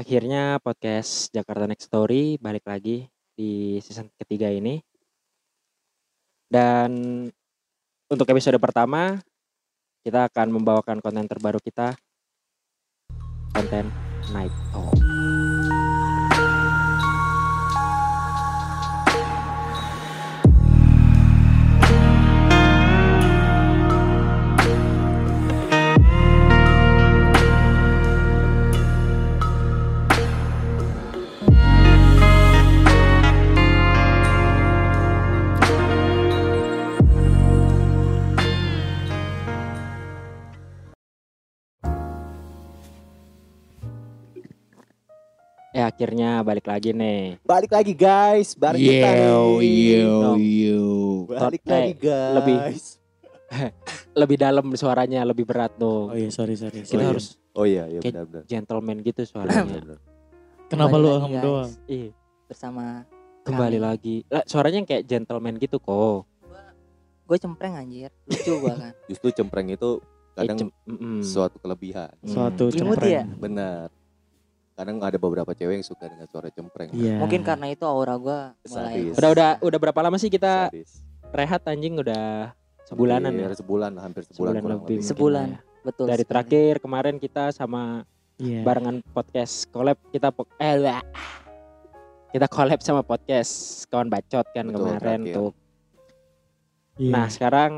Akhirnya podcast Jakarta Next Story balik lagi di season ketiga ini. Dan untuk episode pertama kita akan membawakan konten terbaru kita konten Night Talk. Ya akhirnya balik lagi nih. Balik lagi guys, bareng kita Yo, nih. yo, No. yo. Balik Tot- lagi eh, guys. lebih. Lebih dalam suaranya, lebih berat Oh tuh. iya, sorry, sorry. Kita Oh, iya. harus Oh iya, iya Kayak- benar-benar. gentleman gitu suaranya. Kenapa lu guys. doang? Iya, bersama kembali Kami. lagi. Lah, suaranya yang kayak gentleman gitu kok. gue cempreng anjir lucu gua kan Justru cempreng itu kadang Eh, cem- mm-mm. suatu kelebihan. Suatu cempreng. ya? Benar. Kadang ada beberapa cewek yang suka dengan suara cempreng. Iya. mungkin karena itu aura gua mulai Sadis. Udah udah udah berapa lama sih kita Sadis. rehat anjing udah sebulanan ya? Hampir sebulan, hampir sebulan, Sebulan lebih. lebih. Sebulan. ya. betul Dari sekali. terakhir kemarin kita sama Iya. barengan podcast collab kita po- eh lah. kita collab sama podcast kawan bacot kan Betul, kemarin terakhir. tuh. Iya. Nah sekarang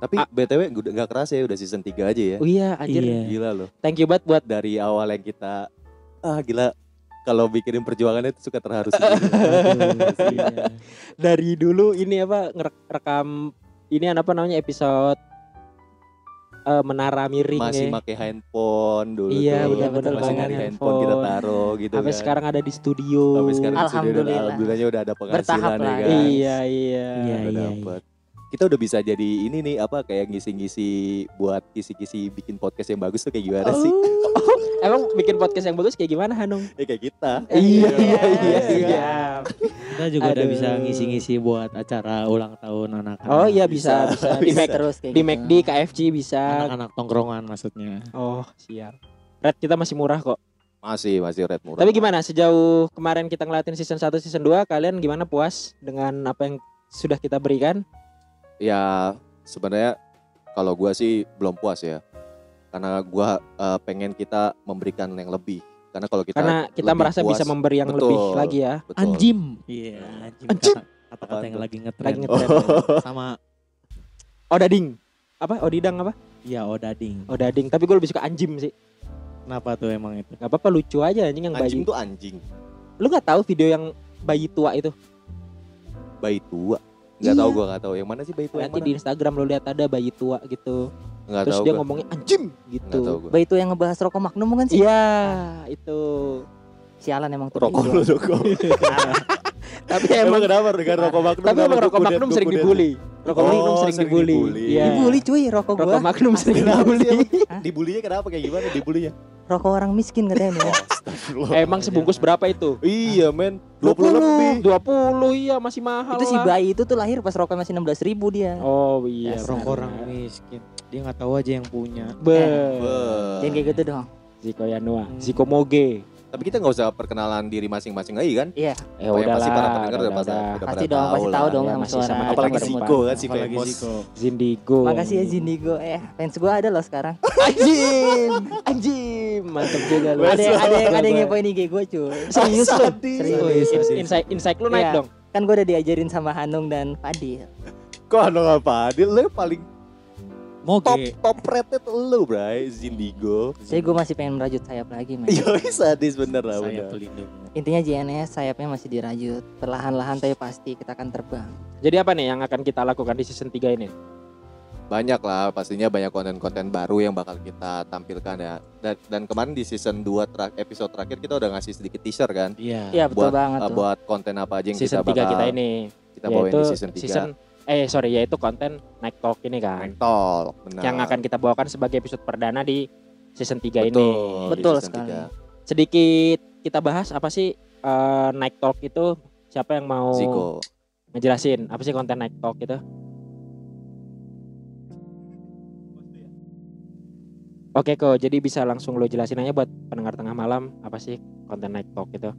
Tapi Ah. BTW gak kerasa ya udah season 3 aja ya. oh iya anjir Iya. Gila loh. thank you banget buat Dari awal yang kita ah gila kalau bikin perjuangan itu suka terharu sendiri. Aduh, iya. dari dulu ini apa ngerekam ini apa namanya episode eh, menara miring masih ya. pakai handphone dulu Iya, tuh. benar-benar masih pakai dari handphone kita handphone. taruh gitu Sampai kan. sekarang ada di studio. Sampai sekarang di studio udah- Alhamdulillah. alhamdulillahnya udah ada penghasilan Bertahap ya lah, kan. guys. Iya iya. Iya, Udah iya, dapet. Kita udah bisa jadi ini nih apa kayak ngisi-ngisi buat kisi-kisi bikin podcast yang bagus tuh kayak gimana sih? Oh, emang bikin podcast yang bagus kayak gimana Hanung? Ya kayak kita. Iya iya, iya iya. iya. Kita juga udah Aduh. bisa ngisi-ngisi buat acara ulang tahun anak-anak. Oh iya bisa bisa, Bisa. di Mac terus kayak di gitu. McD KFC bisa. Anak-anak tongkrongan maksudnya. Oh siap. Red kita masih murah kok. Masih masih red murah. Tapi gimana sejauh kemarin kita ngeliatin season 1 season 2 kalian gimana puas dengan apa yang sudah kita berikan? Ya sebenarnya kalau gua sih belum puas ya. Karena gua eh, pengen kita memberikan yang lebih. Karena kalau kita Karena kita lebih merasa puas, bisa memberi yang betul. lebih lagi ya. betul. Anjim. Iya, anjim. Anjim. Kata- Kata-kata yang lagi ngetren. Lagi ngetren. Sama Odading. Apa? Odidang apa? ya Odading. Odading. Tapi gue lebih suka anjim sih. Kenapa tuh emang itu? Gak apa-apa lucu aja anjing yang Anjing bayi. tuh anjing. Lu nggak tahu video yang bayi tua itu? Bayi tua. Gak Iya. tahu gua gak tahu. Yang mana sih bayi tua yang Nanti mana? di Instagram lo lihat ada bayi tua gitu. Nggak Terus tahu dia gua. ngomongnya anjim gitu. Bayi itu yang ngebahas rokok magnum bukan sih Iya, itu. sialan emang tuh Rokok lu rokok. Tapi Emang emang kenapa dengan rokok Magnum? tapi emang rokok Magnum kudet- sering dibully. Rokok Oh, Magnum sering sering dibully. dibully. Iya. dibully cuy rokok Rokok gua Magnum sering Kenapa dibully. Dibulinya kenapa kayak gimana dibulinya? rokok orang miskin katanya. Emang sebungkus berapa itu? Iya men 20 lebih 20 iya masih mahal itu si bayi itu tuh lahir pas rokok masih 16 ribu dia Oh iya. Rokok orang miskin. Dia nggak tahu aja yang punya. Be. Jangan kayak gitu dong Ziko Yanua, Hmm. Ziko Moge. Tapi kita nggak usah perkenalan diri masing-masing lagi kan iya Oh, udah pasti para pendengar udah pada- udah. udah pasti dong tahu pasti tahu dong Ya, sama masih suara sama Apalagi. Ziko kan si famous. Zindigo. makasih ya Zindigo eh fans gua ada loh sekarang Anjim, anjim, mantep juga lu. ada yang ada yang ada yang ngepoin IG gua cuy Serius lu? Serius. Oh. Insight, insight lu naik Iya. dong. kan gua udah diajarin sama Hanung dan Fadil Kok anu apa? Dia lu paling Moge. top rated lu bray Zindigo. jadi gua masih pengen merajut sayap lagi men Iya sadis bener lah Saya bener. pelindung. intinya JNS sayapnya masih dirajut perlahan-lahan tapi pasti kita akan terbang Jadi apa nih yang akan kita lakukan di season 3 ini? Banyak lah pastinya banyak konten-konten baru yang bakal kita tampilkan ya. Dan, dan kemarin di season 2 terak- episode terakhir kita udah ngasih sedikit teaser kan. Iya. iya betul buat banget uh, tuh buat konten apa aja yang Season 3 kita bakal kita ini. kita bawain di season 3. season eh sorry yaitu konten Night Talk ini kan. Talk, benar. Yang akan kita bawakan sebagai episode perdana di season 3 ini. Betul, di Betul sekali. tiga. Sedikit kita bahas apa sih eh, Night Talk itu siapa yang mau Ziko. ngejelasin apa sih konten Night Talk itu? Oke kok, jadi bisa langsung lo jelasin aja buat pendengar tengah malam apa sih konten Night Talk itu?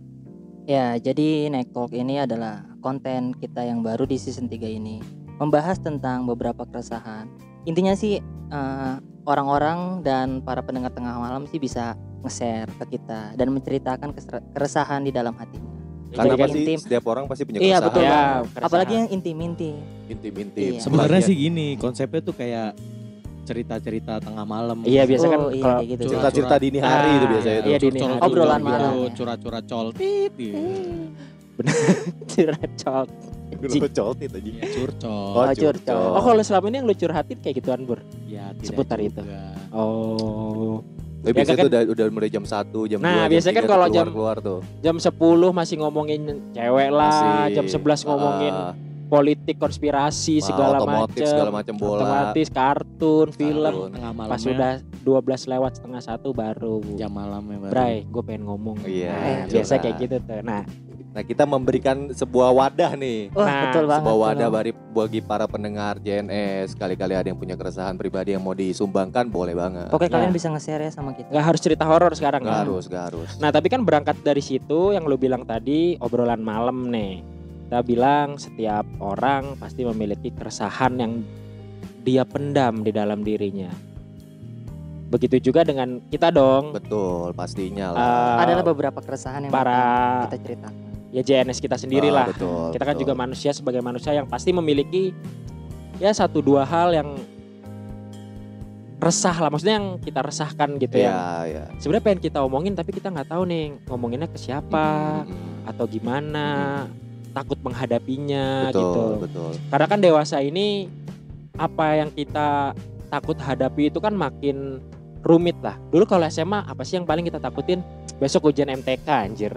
Ya, jadi Night Talk ini adalah konten kita yang baru di season 3 ini. Membahas tentang beberapa keresahan. Intinya sih eh, orang-orang dan para pendengar tengah malam sih bisa nge-share ke kita dan menceritakan keresahan di dalam hatinya. Karena pasti intim. setiap orang pasti punya Iya, keresahan. betul Ya, keresahan. Apalagi yang intim-intim. Intim-intim. Iya. Sebenarnya sih gini, konsepnya tuh kayak cerita-cerita tengah malam. Iya biasa kan Oh, iya, gitu. cerita-cerita dini hari Ah, itu biasanya itu. iya, dini hari. Obrolan curcol malam. gitu, Curhat-curhat coltit gitu. curhat Lu coltit aja. Iya, curcol. Oh, Oh, curcol. Oh kalau selama ini yang lu curhatin kayak gituan Bur? Ya, tidak Seputar itu. juga. Oh Tapi Ya, biasanya kan- udah, udah mulai jam 1, jam 2, Nah, jam biasanya kan 3 kalau jam- keluar, keluar tuh. jam 10 masih ngomongin cewek lah, Masih, jam 11 ngomongin ah, politik, konspirasi, segala macam. segala macam bola. Otomatis kartun, film. kartun. Tengah malam Pas udah 12 lewat setengah satu baru jam malamnya baru. Bray, gue pengen ngomong. Iya, Nah, iya, biasa kayak gitu tuh. Nah, Nah, kita memberikan sebuah wadah nih. Wah, Nah, betul banget. sebuah wadah betul. bagi, bagi para pendengar JNS. Kali-kali ada yang punya keresahan pribadi yang mau disumbangkan, boleh banget. Pokoknya Ya. kalian bisa nge-share ya sama kita. nggak harus cerita horor sekarang Gak ya. harus, gak harus. Nah, tapi kan berangkat dari situ yang lu bilang tadi obrolan malam nih. Kita bilang setiap orang pasti memiliki keresahan yang dia pendam di dalam dirinya. Begitu juga dengan kita dong. Betul, pastinya lah. Eh, Adalah beberapa keresahan yang para kita ceritakan. ya JNS kita sendiri Ah, lah. betul, kita kan betul. juga manusia sebagai manusia yang pasti memiliki ya satu dua hal yang resah lah maksudnya yang kita resahkan gitu ya. Iya, iya. Sebenarnya pengen kita omongin tapi kita nggak tahu nih ngomonginnya ke siapa Mm, atau gimana. Takut menghadapinya Betul, gitu. betul. Karena kan dewasa ini apa yang kita takut hadapi itu kan makin rumit lah. Dulu kalau SMA apa sih yang paling kita takutin? Besok ujian MTK anjir.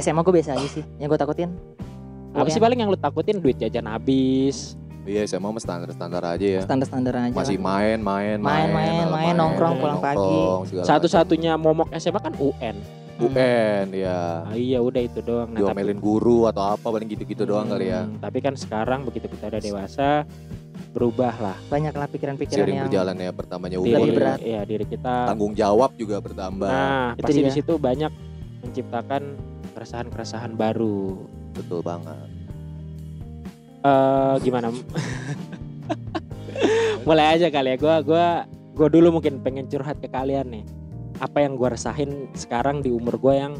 SMA gue biasa aja sih. Yang gue takutin. Apa sih UN. paling yang lu takutin duit jajan habis? Iya, saya mau standar-standar aja ya. Standar-standar aja. Masih main, main, Main, main, main, nongkrong pulang pagi. Satu-satunya momok SMA kan UN. UN ya. Ah, iya udah itu doang. Nah, tapi- Diomelin guru atau apa paling gitu-gitu doang kali ya. Hmm, Tapi kan sekarang begitu kita udah dewasa berubah lah Banyak lah pikiran-pikiran yang berjalan ya pertamanya umur. Lebih berat. Iya diri kita. Tanggung jawab juga bertambah. Nah Itu pasti di situ banyak menciptakan keresahan-keresahan baru. Betul banget. eh gimana? Mulai aja kali ya. Gua gua gua dulu mungkin pengen curhat ke kalian nih. Apa yang gua resahin sekarang di umur gua yang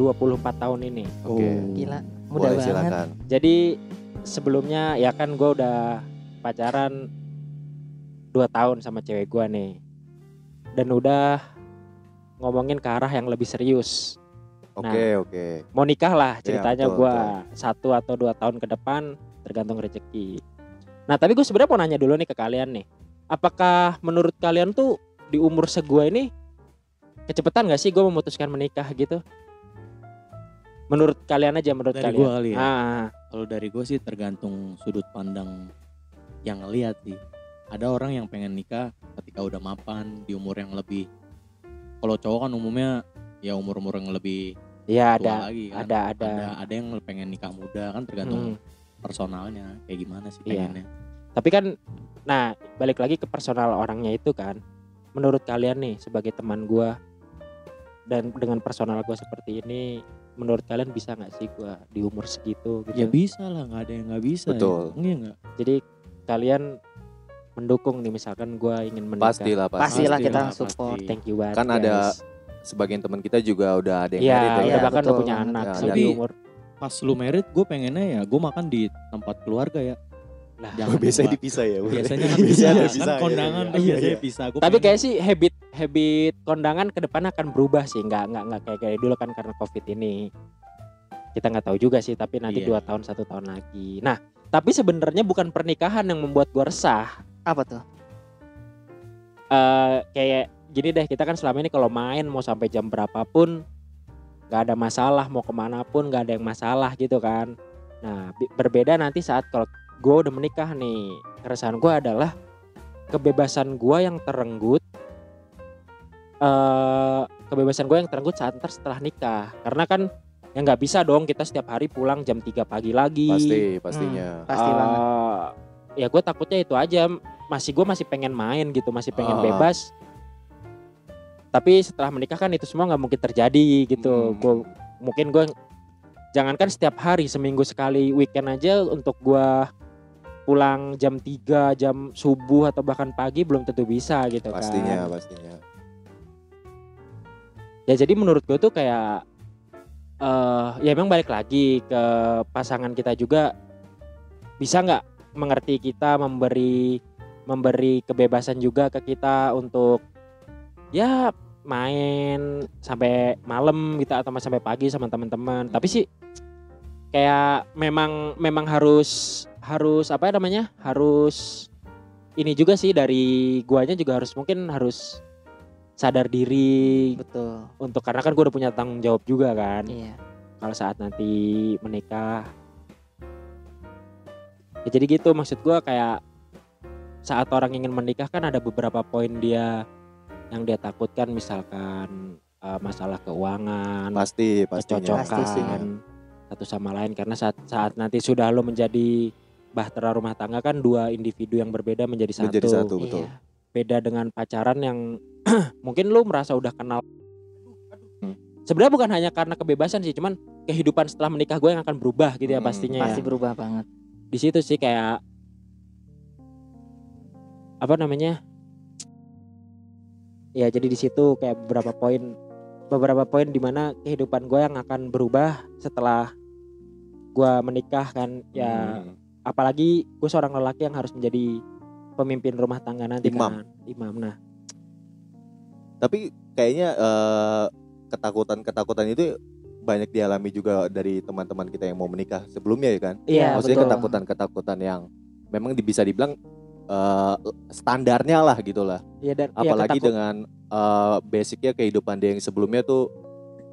24 tahun ini. Oke. gila. Mudah Boleh banget. silakan. Jadi sebelumnya ya kan gue udah pacaran 2 tahun sama cewek gue nih. Dan udah ngomongin ke arah yang lebih serius. Oke, oke. Mau nikah lah Iya, ceritanya betul, gue satu atau dua tahun ke depan tergantung rezeki. Nah tapi gue sebenarnya mau nanya dulu nih ke kalian nih. Apakah menurut kalian tuh di umur segua ini kecepatan gak sih gue memutuskan menikah gitu? Menurut kalian aja menurut Dari kalian. gua kali ya. Ah, Kalau dari gue sih tergantung sudut pandang yang ngeliat sih. Ada orang yang pengen nikah ketika udah mapan di umur yang lebih. Kalau cowok kan umumnya ya umur-umur yang lebih ya tua ada lagi kan. ada ada. ada ada yang pengen nikah muda kan tergantung Hmm. personalnya kayak gimana sih Iya. pengennya. Tapi kan, nah balik lagi ke personal orangnya itu kan. Menurut kalian nih sebagai teman gua dan dengan personal gua seperti ini, menurut kalian bisa nggak sih gua di umur segitu Ya gitu? bisa lah, nggak ada yang nggak bisa. Betul. Ya. Iya nggak? Jadi kalian mendukung nih misalkan gua ingin menikah. Pastilah, pasti. Pastilah kita Pastilah, support. pasti. Thank you banget. Kan ada guys. Sebagian teman kita juga udah ada yang Iya, married ya. udah Iya, bahkan udah punya anak Ya, tapi- umur. Pas lu merit, gue pengennya ya gue makan di tempat keluarga ya. Lah, Jangan Biasanya gua- dipisah ya. Biasanya kan Biasanya bisa, kan kondangan kan Iya, biasanya iya. bisa. Gua Tapi pengen- kayak sih habit habit kondangan ke depan akan berubah sih, nggak nggak nggak kayak kayak dulu kan karena covid ini. Kita nggak tahu juga sih, tapi nanti Iya. dua tahun satu tahun lagi. Nah, tapi sebenarnya bukan pernikahan yang membuat gua resah. Apa tuh? eh kayak gini deh, kita kan selama ini kalau main mau sampai jam berapapun nggak ada masalah, mau ke mana pun nggak ada yang masalah gitu kan. Nah, berbeda nanti saat kalau gue udah menikah nih, keresahan gue adalah kebebasan gue yang terenggut, eh kebebasan gue yang terenggut saat ntar setelah nikah. Karena kan ya nggak bisa dong kita setiap hari pulang jam 3 pagi lagi. Pasti, pastinya. Pasti banget. Eh, Ya gue takutnya itu aja masih gue masih pengen main gitu masih pengen Ah. bebas tapi setelah menikah kan itu semua nggak mungkin terjadi gitu Hmm. gue mungkin gue jangankan setiap hari seminggu sekali weekend aja untuk gue pulang jam 3 jam subuh atau bahkan pagi belum tentu bisa gitu pastinya kan. Pastinya ya jadi menurut gue tuh kayak eh ya memang balik lagi ke pasangan kita juga bisa nggak mengerti kita memberi memberi kebebasan juga ke kita untuk ya main sampai malam gitu atau sampai pagi sama teman-teman. Tapi sih kayak memang memang harus harus apa ya namanya harus ini juga sih dari guanya juga harus mungkin harus sadar diri. Betul. Untuk karena kan gue udah punya tanggung jawab juga kan. Iya. Kalau saat nanti menikah. Ya jadi gitu maksud gue kayak saat orang ingin menikah kan ada beberapa poin dia yang dia takutkan misalkan eh, masalah keuangan pasti pastinya. Pasti sih. kecocokan satu sama lain. Karena saat saat nanti sudah lo menjadi bahtera rumah tangga kan dua individu yang berbeda menjadi satu, menjadi satu. betul. Iya. beda dengan pacaran yang mungkin lu merasa udah kenal. Hmm. sebenarnya bukan hanya karena kebebasan sih cuman kehidupan setelah menikah gue yang akan berubah gitu ya Hmm, pastinya pasti ya. berubah banget. Di situ sih kayak apa namanya? Ya jadi di situ kayak beberapa poin beberapa poin di mana kehidupan gue yang akan berubah setelah gue menikah kan ya. Hmm. Apalagi gue seorang lelaki yang harus menjadi pemimpin rumah tangga nanti Imam. kan. Imam. Nah. Tapi kayaknya eh, ketakutan-ketakutan itu banyak dialami juga dari teman-teman kita yang mau menikah sebelumnya ya kan? Iya maksudnya ketakutan-ketakutan yang memang bisa dibilang eh, standarnya lah gitulah Iya dan ya, apalagi ketakut- dengan eh, basicnya kehidupan dia yang sebelumnya tuh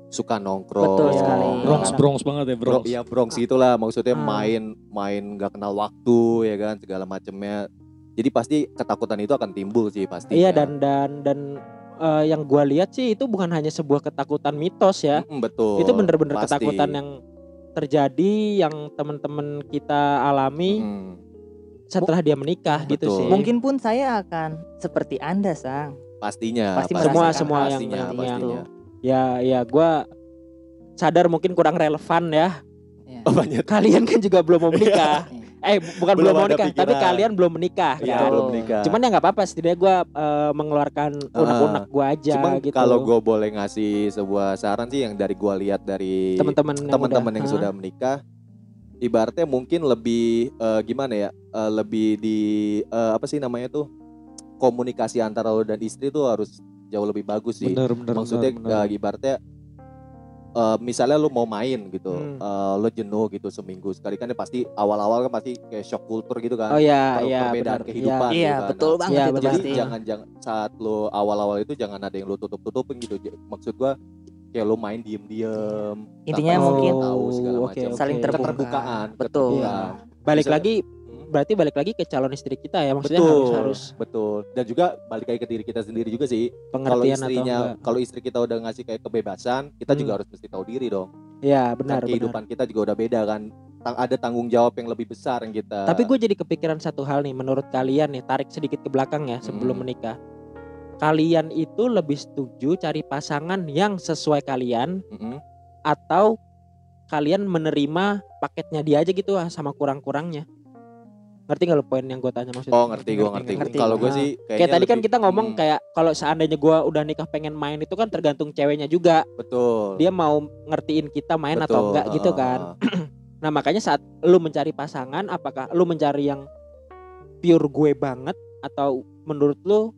suka nongkrong Betul sekali. Bronx Bronx banget ya Bro, Bronx. iya Bronx gitulah maksudnya Ah. main main nggak kenal waktu ya kan segala macamnya jadi pasti ketakutan itu akan timbul sih pasti Iya dan dan dan eh, yang gua lihat sih itu bukan hanya sebuah ketakutan mitos ya. betul itu bener-bener pasti. ketakutan yang terjadi yang teman-teman kita alami Mm. setelah dia menikah gitu Betul. sih. mungkin pun saya akan seperti anda sang pastinya Pasti semua merasakan semua yang pastinya, yang pastinya. Ya ya gua sadar mungkin kurang relevan ya. Ya. Oh, banyak Kalian kan juga belum mau menikah. eh bu- bukan belum, Belum mau nikah, tapi kalian belum menikah Iya, kan. belum nikah. Cuman ya nggak apa-apa, setidaknya gue mengeluarkan unek-unek gue aja Cuman gitu. kalau gue boleh ngasih sebuah saran sih yang dari gue lihat dari teman-teman yang teman-teman udah- yang Hah? sudah menikah, ibaratnya mungkin lebih eh, gimana ya, eh, lebih di eh, apa sih namanya tuh komunikasi antara lo dan istri tuh harus jauh lebih bagus sih. bener, bener, Maksudnya bener, bener. ibaratnya eh, misalnya lu mau main gitu, Hmm. eh, lo jenuh gitu seminggu sekali kan ya pasti awal-awal kan pasti kayak shock culture gitu kan. oh ya per- ya perbedaan benar. kehidupan. Iya gitu kan. betul Nah, banget Iya, itu jadi pasti. jangan jangan saat lo awal-awal itu jangan ada yang lo tutup-tutupin gitu. Maksud gua kayak lo main diem-diem. Intinya tanpa mungkin tahu segala Oh, macam. oke, saling terbuka. Keterbukaan, Betul. keterbukaan. Balik Bisa- lagi. Berarti balik lagi ke calon istri kita ya maksudnya betul, harus harus betul. Dan juga balik lagi ke diri kita sendiri juga sih. Kalau pengertian atau istrinya, kalau istri kita udah ngasih kayak kebebasan, kita Hmm. juga harus mesti tahu diri dong. Ya benar benar. kehidupan kita juga udah beda kan. Ada tanggung jawab yang lebih besar yang kita. Tapi gue jadi kepikiran satu hal nih menurut kalian nih tarik sedikit ke belakang ya sebelum Hmm. menikah. Kalian itu lebih setuju cari pasangan yang sesuai kalian Mm-mm. atau kalian menerima paketnya dia aja gitu ah, sama kurang-kurangnya. Ngerti nggak lo poin yang gue tanya maksudnya? Oh ngerti gue ngerti. ngerti. Kalau gue sih Kayak tadi kan lebih- kita ngomong Hmm, kayak kalau seandainya gue udah nikah pengen main itu kan tergantung ceweknya juga. betul. Dia mau ngertiin kita main atau Betul. enggak gitu Ah, kan. ah, ah. Nah makanya saat lu mencari pasangan, apakah lu mencari yang pure gue banget atau menurut lu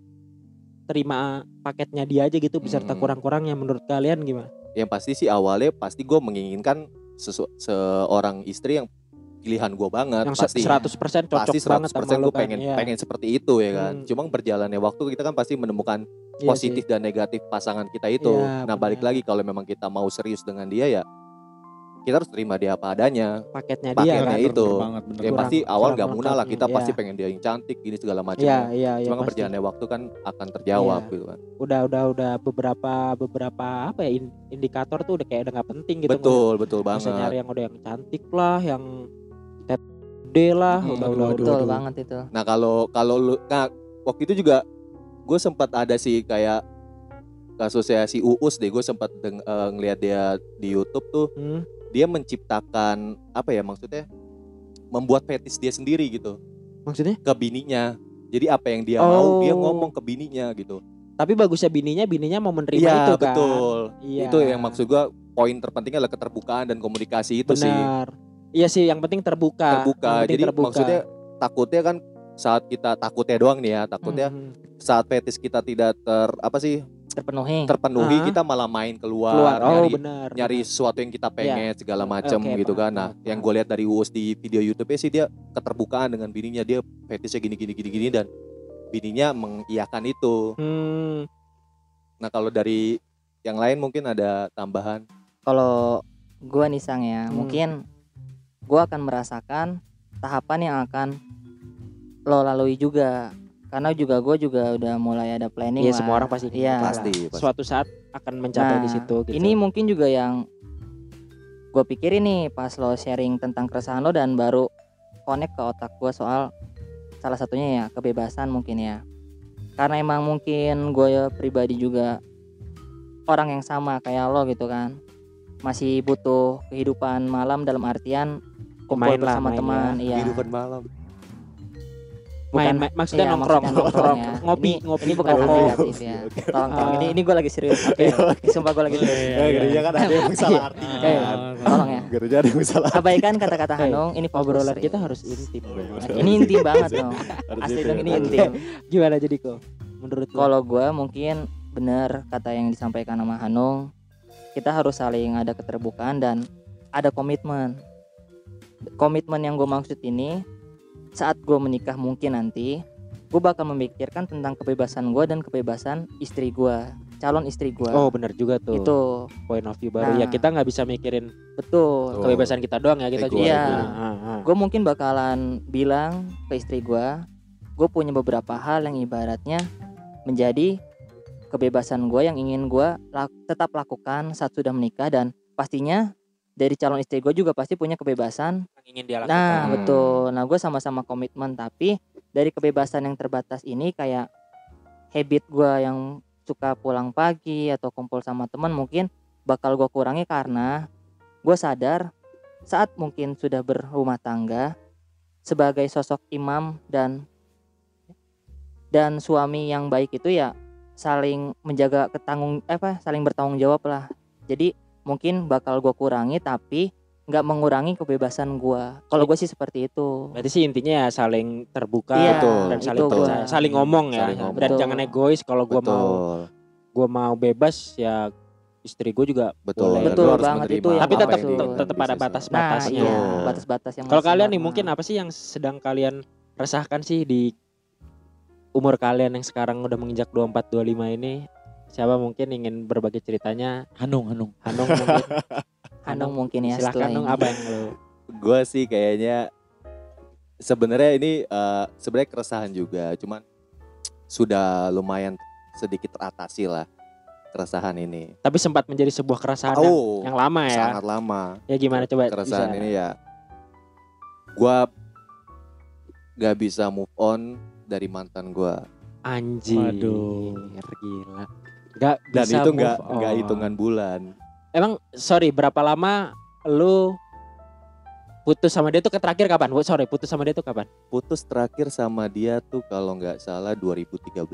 terima paketnya dia aja gitu beserta Hmm. kurang-kurangnya menurut kalian gimana? yang pasti sih awalnya pasti gue menginginkan sesu- seorang istri yang pilihan gue banget yang pasti 100% cocok pasti banget 100% sama lu gue kan? pengen Iya. pengen seperti itu ya kan Hmm. cuma berjalannya waktu kita kan pasti menemukan Iya positif sih. dan negatif pasangan kita itu Iya, nah balik benar. lagi kalau memang kita mau serius dengan dia ya kita harus terima dia apa adanya paketnya paketnya dia kan. itu. Bener banget, bener ya Kurang- pasti awal kurang gak munah lah kita pasti iya. pengen dia yang cantik gini segala macam Iya, iya, iya. cuma kan pasti. berjalannya waktu kan akan terjawab Iya. gitu kan Udah, udah, udah beberapa, beberapa apa ya in- indikator tuh udah kayak udah nggak penting gitu. betul betul usah nyari banget yang udah yang cantik lah, yang gede lah Hmm, udah aduh, betul aduh. banget itu Nah kalau kalau lu, nah waktu itu juga gue sempat ada sih kayak kasusnya si Uus deh, gue sempat deng- eh, ngeliat dia di YouTube tuh, Hmm. dia menciptakan apa ya maksudnya, membuat fetis dia sendiri gitu maksudnya ke bininya. Jadi apa yang dia mau dia Oh. ngomong ke bininya gitu. tapi bagusnya bininya bininya mau menerima Iya itu kan betul. Iya. Itu yang maksud gue poin terpentingnya adalah keterbukaan dan komunikasi itu sih. Iya sih yang penting terbuka Terbuka. Penting Jadi terbuka. maksudnya takutnya kan saat kita takutnya doang nih ya, takutnya Mhm. saat fetis kita tidak ter apa sih terpenuhi terpenuhi Ah. kita malah main keluar, keluar oh nyari benar nyari benar. sesuatu yang kita pengen segala macam Oke, gitu kan. Nah, paham, yang gue lihat dari Uus di video YouTube sih dia keterbukaan dengan bininya dia fetisnya gini gini gini gini dan bininya mengiyakan itu. hmm. Nah, kalau dari yang lain mungkin ada tambahan. kalau gua nih sang ya Hmm. mungkin gua akan merasakan tahapan yang akan lo lalui juga karena juga gue juga udah mulai ada planning Iya lah. semua orang pasti lah. Pasti, pasti. suatu saat akan mencapai Nah, di situ gitu. Ini mungkin juga yang gue pikirin nih pas lo sharing tentang keresahan lo dan baru connect ke otak gue soal salah satunya ya kebebasan mungkin ya. Karena emang mungkin gue pribadi juga orang yang sama kayak lo gitu kan. Masih butuh kehidupan malam dalam artian kumpul Main lah, bersama main teman, iya. Kehidupan malam. main, bukan- main- maksudnya Iya, nongkrong, maksudnya nongkrong nongkrong, ya. ngopi, Ini- ngopi, Ini bukan ngopi. negatif ya. Tolong, tolong. Ah. Ini ini gue lagi serius. Oke. Sumpah gue lagi Iya, serius. iya, Eh, iya. gereja kan ada yang salah arti. Tolong ya. Gereja ada yang salah. Abaikan kata-kata Hanung. Ini. Obrolan kita harus intim. Ini intim banget dong. Harus Asli dong ya. ini intim. Gimana jadi kok? Menurut? Kalau gue mungkin benar kata yang disampaikan sama Hanung. Kita harus saling ada keterbukaan dan ada komitmen. Komitmen yang gue maksud ini saat gue menikah mungkin nanti gue bakal memikirkan tentang kebebasan gue dan kebebasan istri gue, calon istri gue. Oh benar juga tuh. itu point of view baru. Nah. ya kita nggak bisa mikirin betul. Oh. kebebasan kita doang ya kita juga. Iya. Ah, ah, ah. gue mungkin bakalan bilang ke istri gue gue punya beberapa hal yang ibaratnya menjadi kebebasan gue yang ingin gue lak- tetap lakukan saat sudah menikah dan pastinya dari calon istri gue juga pasti punya kebebasan Yang ingin dia lakukan. nah Hmm. betul nah gue sama-sama komitmen tapi dari kebebasan yang terbatas ini kayak habit gue yang suka pulang pagi atau kumpul sama teman mungkin bakal gue kurangi karena gue sadar saat mungkin sudah berumah tangga sebagai sosok imam dan dan suami yang baik itu ya saling menjaga ketanggung eh, apa saling bertanggung jawab lah jadi mungkin bakal gue kurangi tapi nggak mengurangi kebebasan gue kalau gue sih seperti itu Berarti sih intinya ya saling terbuka Iya, dan saling gua. saling ngomong ya. Saling ngomong. Dan Betul. jangan egois kalau gua mau Betul. gua mau bebas ya istri gue juga Betul. boleh. Betul banget, menerima itu Tapi tetap tetap ada di- batas-batasnya. nah iya Betul. batas-batas yang Kalau kalian nih mungkin apa sih yang sedang kalian resahkan sih di umur kalian yang sekarang udah menginjak 24 25 ini? Siapa mungkin ingin berbagi ceritanya? Hanung, Hanung. Hanung mungkin. Hanung mungkin ya dong ini. apa yang lo gue sih kayaknya sebenarnya ini eh, sebenarnya keresahan juga cuman sudah lumayan sedikit teratasi lah keresahan ini Tapi sempat menjadi sebuah keresahan yang, oh yang lama ya. sangat lama Ya gimana coba keresahan bisa. ini ya gue gak bisa move on dari mantan gue Anjir. Waduh. Gila. Gak dan bisa itu nggak nggak hitungan bulan Emang sorry berapa lama lu putus sama dia tuh ke terakhir kapan? Oh, sorry putus sama dia tuh kapan? putus terakhir sama dia tuh kalau nggak salah 2013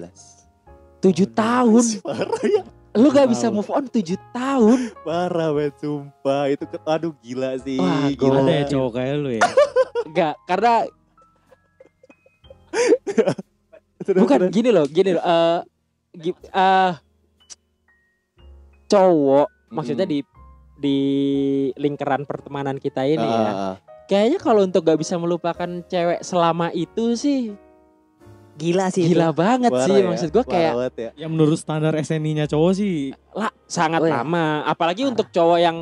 Tujuh tahun. parah ya Lu gak bisa move on tujuh tahun. parah banget sumpah itu ke- aduh gila sih Wah, gila Ada ya cowok kayak lu ya? Enggak, karena bukan gini loh, gini loh. eh gi- cowok maksudnya di di lingkaran pertemanan kita ini ya. Ah, ah, Kayaknya kalau untuk gak bisa melupakan cewek selama itu sih gila sih gila banget sih ya, maksud gua parah kayak ya. Ya menurut standar SNI-nya cowok sih lah sangat Oh, iya. lama apalagi Parah. untuk cowok yang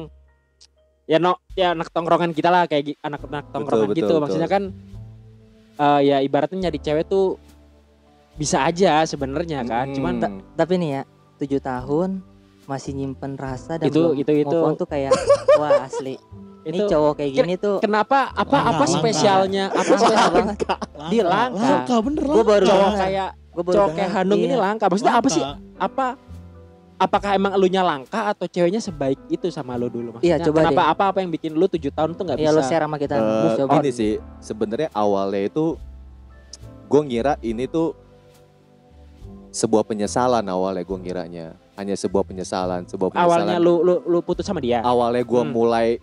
ya no ya anak tongkrongan kita lah kayak anak-anak tongkrongan betul, gitu betul. maksudnya kan eh, ya ibaratnya nyari cewek tuh bisa aja sebenarnya kan Mm. cuman Hmm. tapi nih ya tujuh tahun masih nyimpen rasa dan Itu- belum itu- itu. tuh kayak wah asli Ini Itu cowok kayak gini tuh kenapa apa Langka, apa langka. spesialnya? Apa Langka spesial banget. Dia langka. langka bener Gua baru cowok kayak Gue baru cowok kayak Hanung ini Iya. langka. Maksudnya apa sih? Langka. Apa apakah emang elunya langka atau ceweknya sebaik itu sama lo dulu maksudnya? Iya, coba kenapa deh. apa apa yang bikin lu tujuh tahun tuh nggak Iya bisa? lo share sama kita. Mus, coba. ini sih sebenarnya awalnya itu gue ngira ini tuh sebuah penyesalan awalnya gue ngiranya hanya sebuah penyesalan sebuah penyesalan Awalnya lu lu lu putus sama dia. awalnya gue Hmm. mulai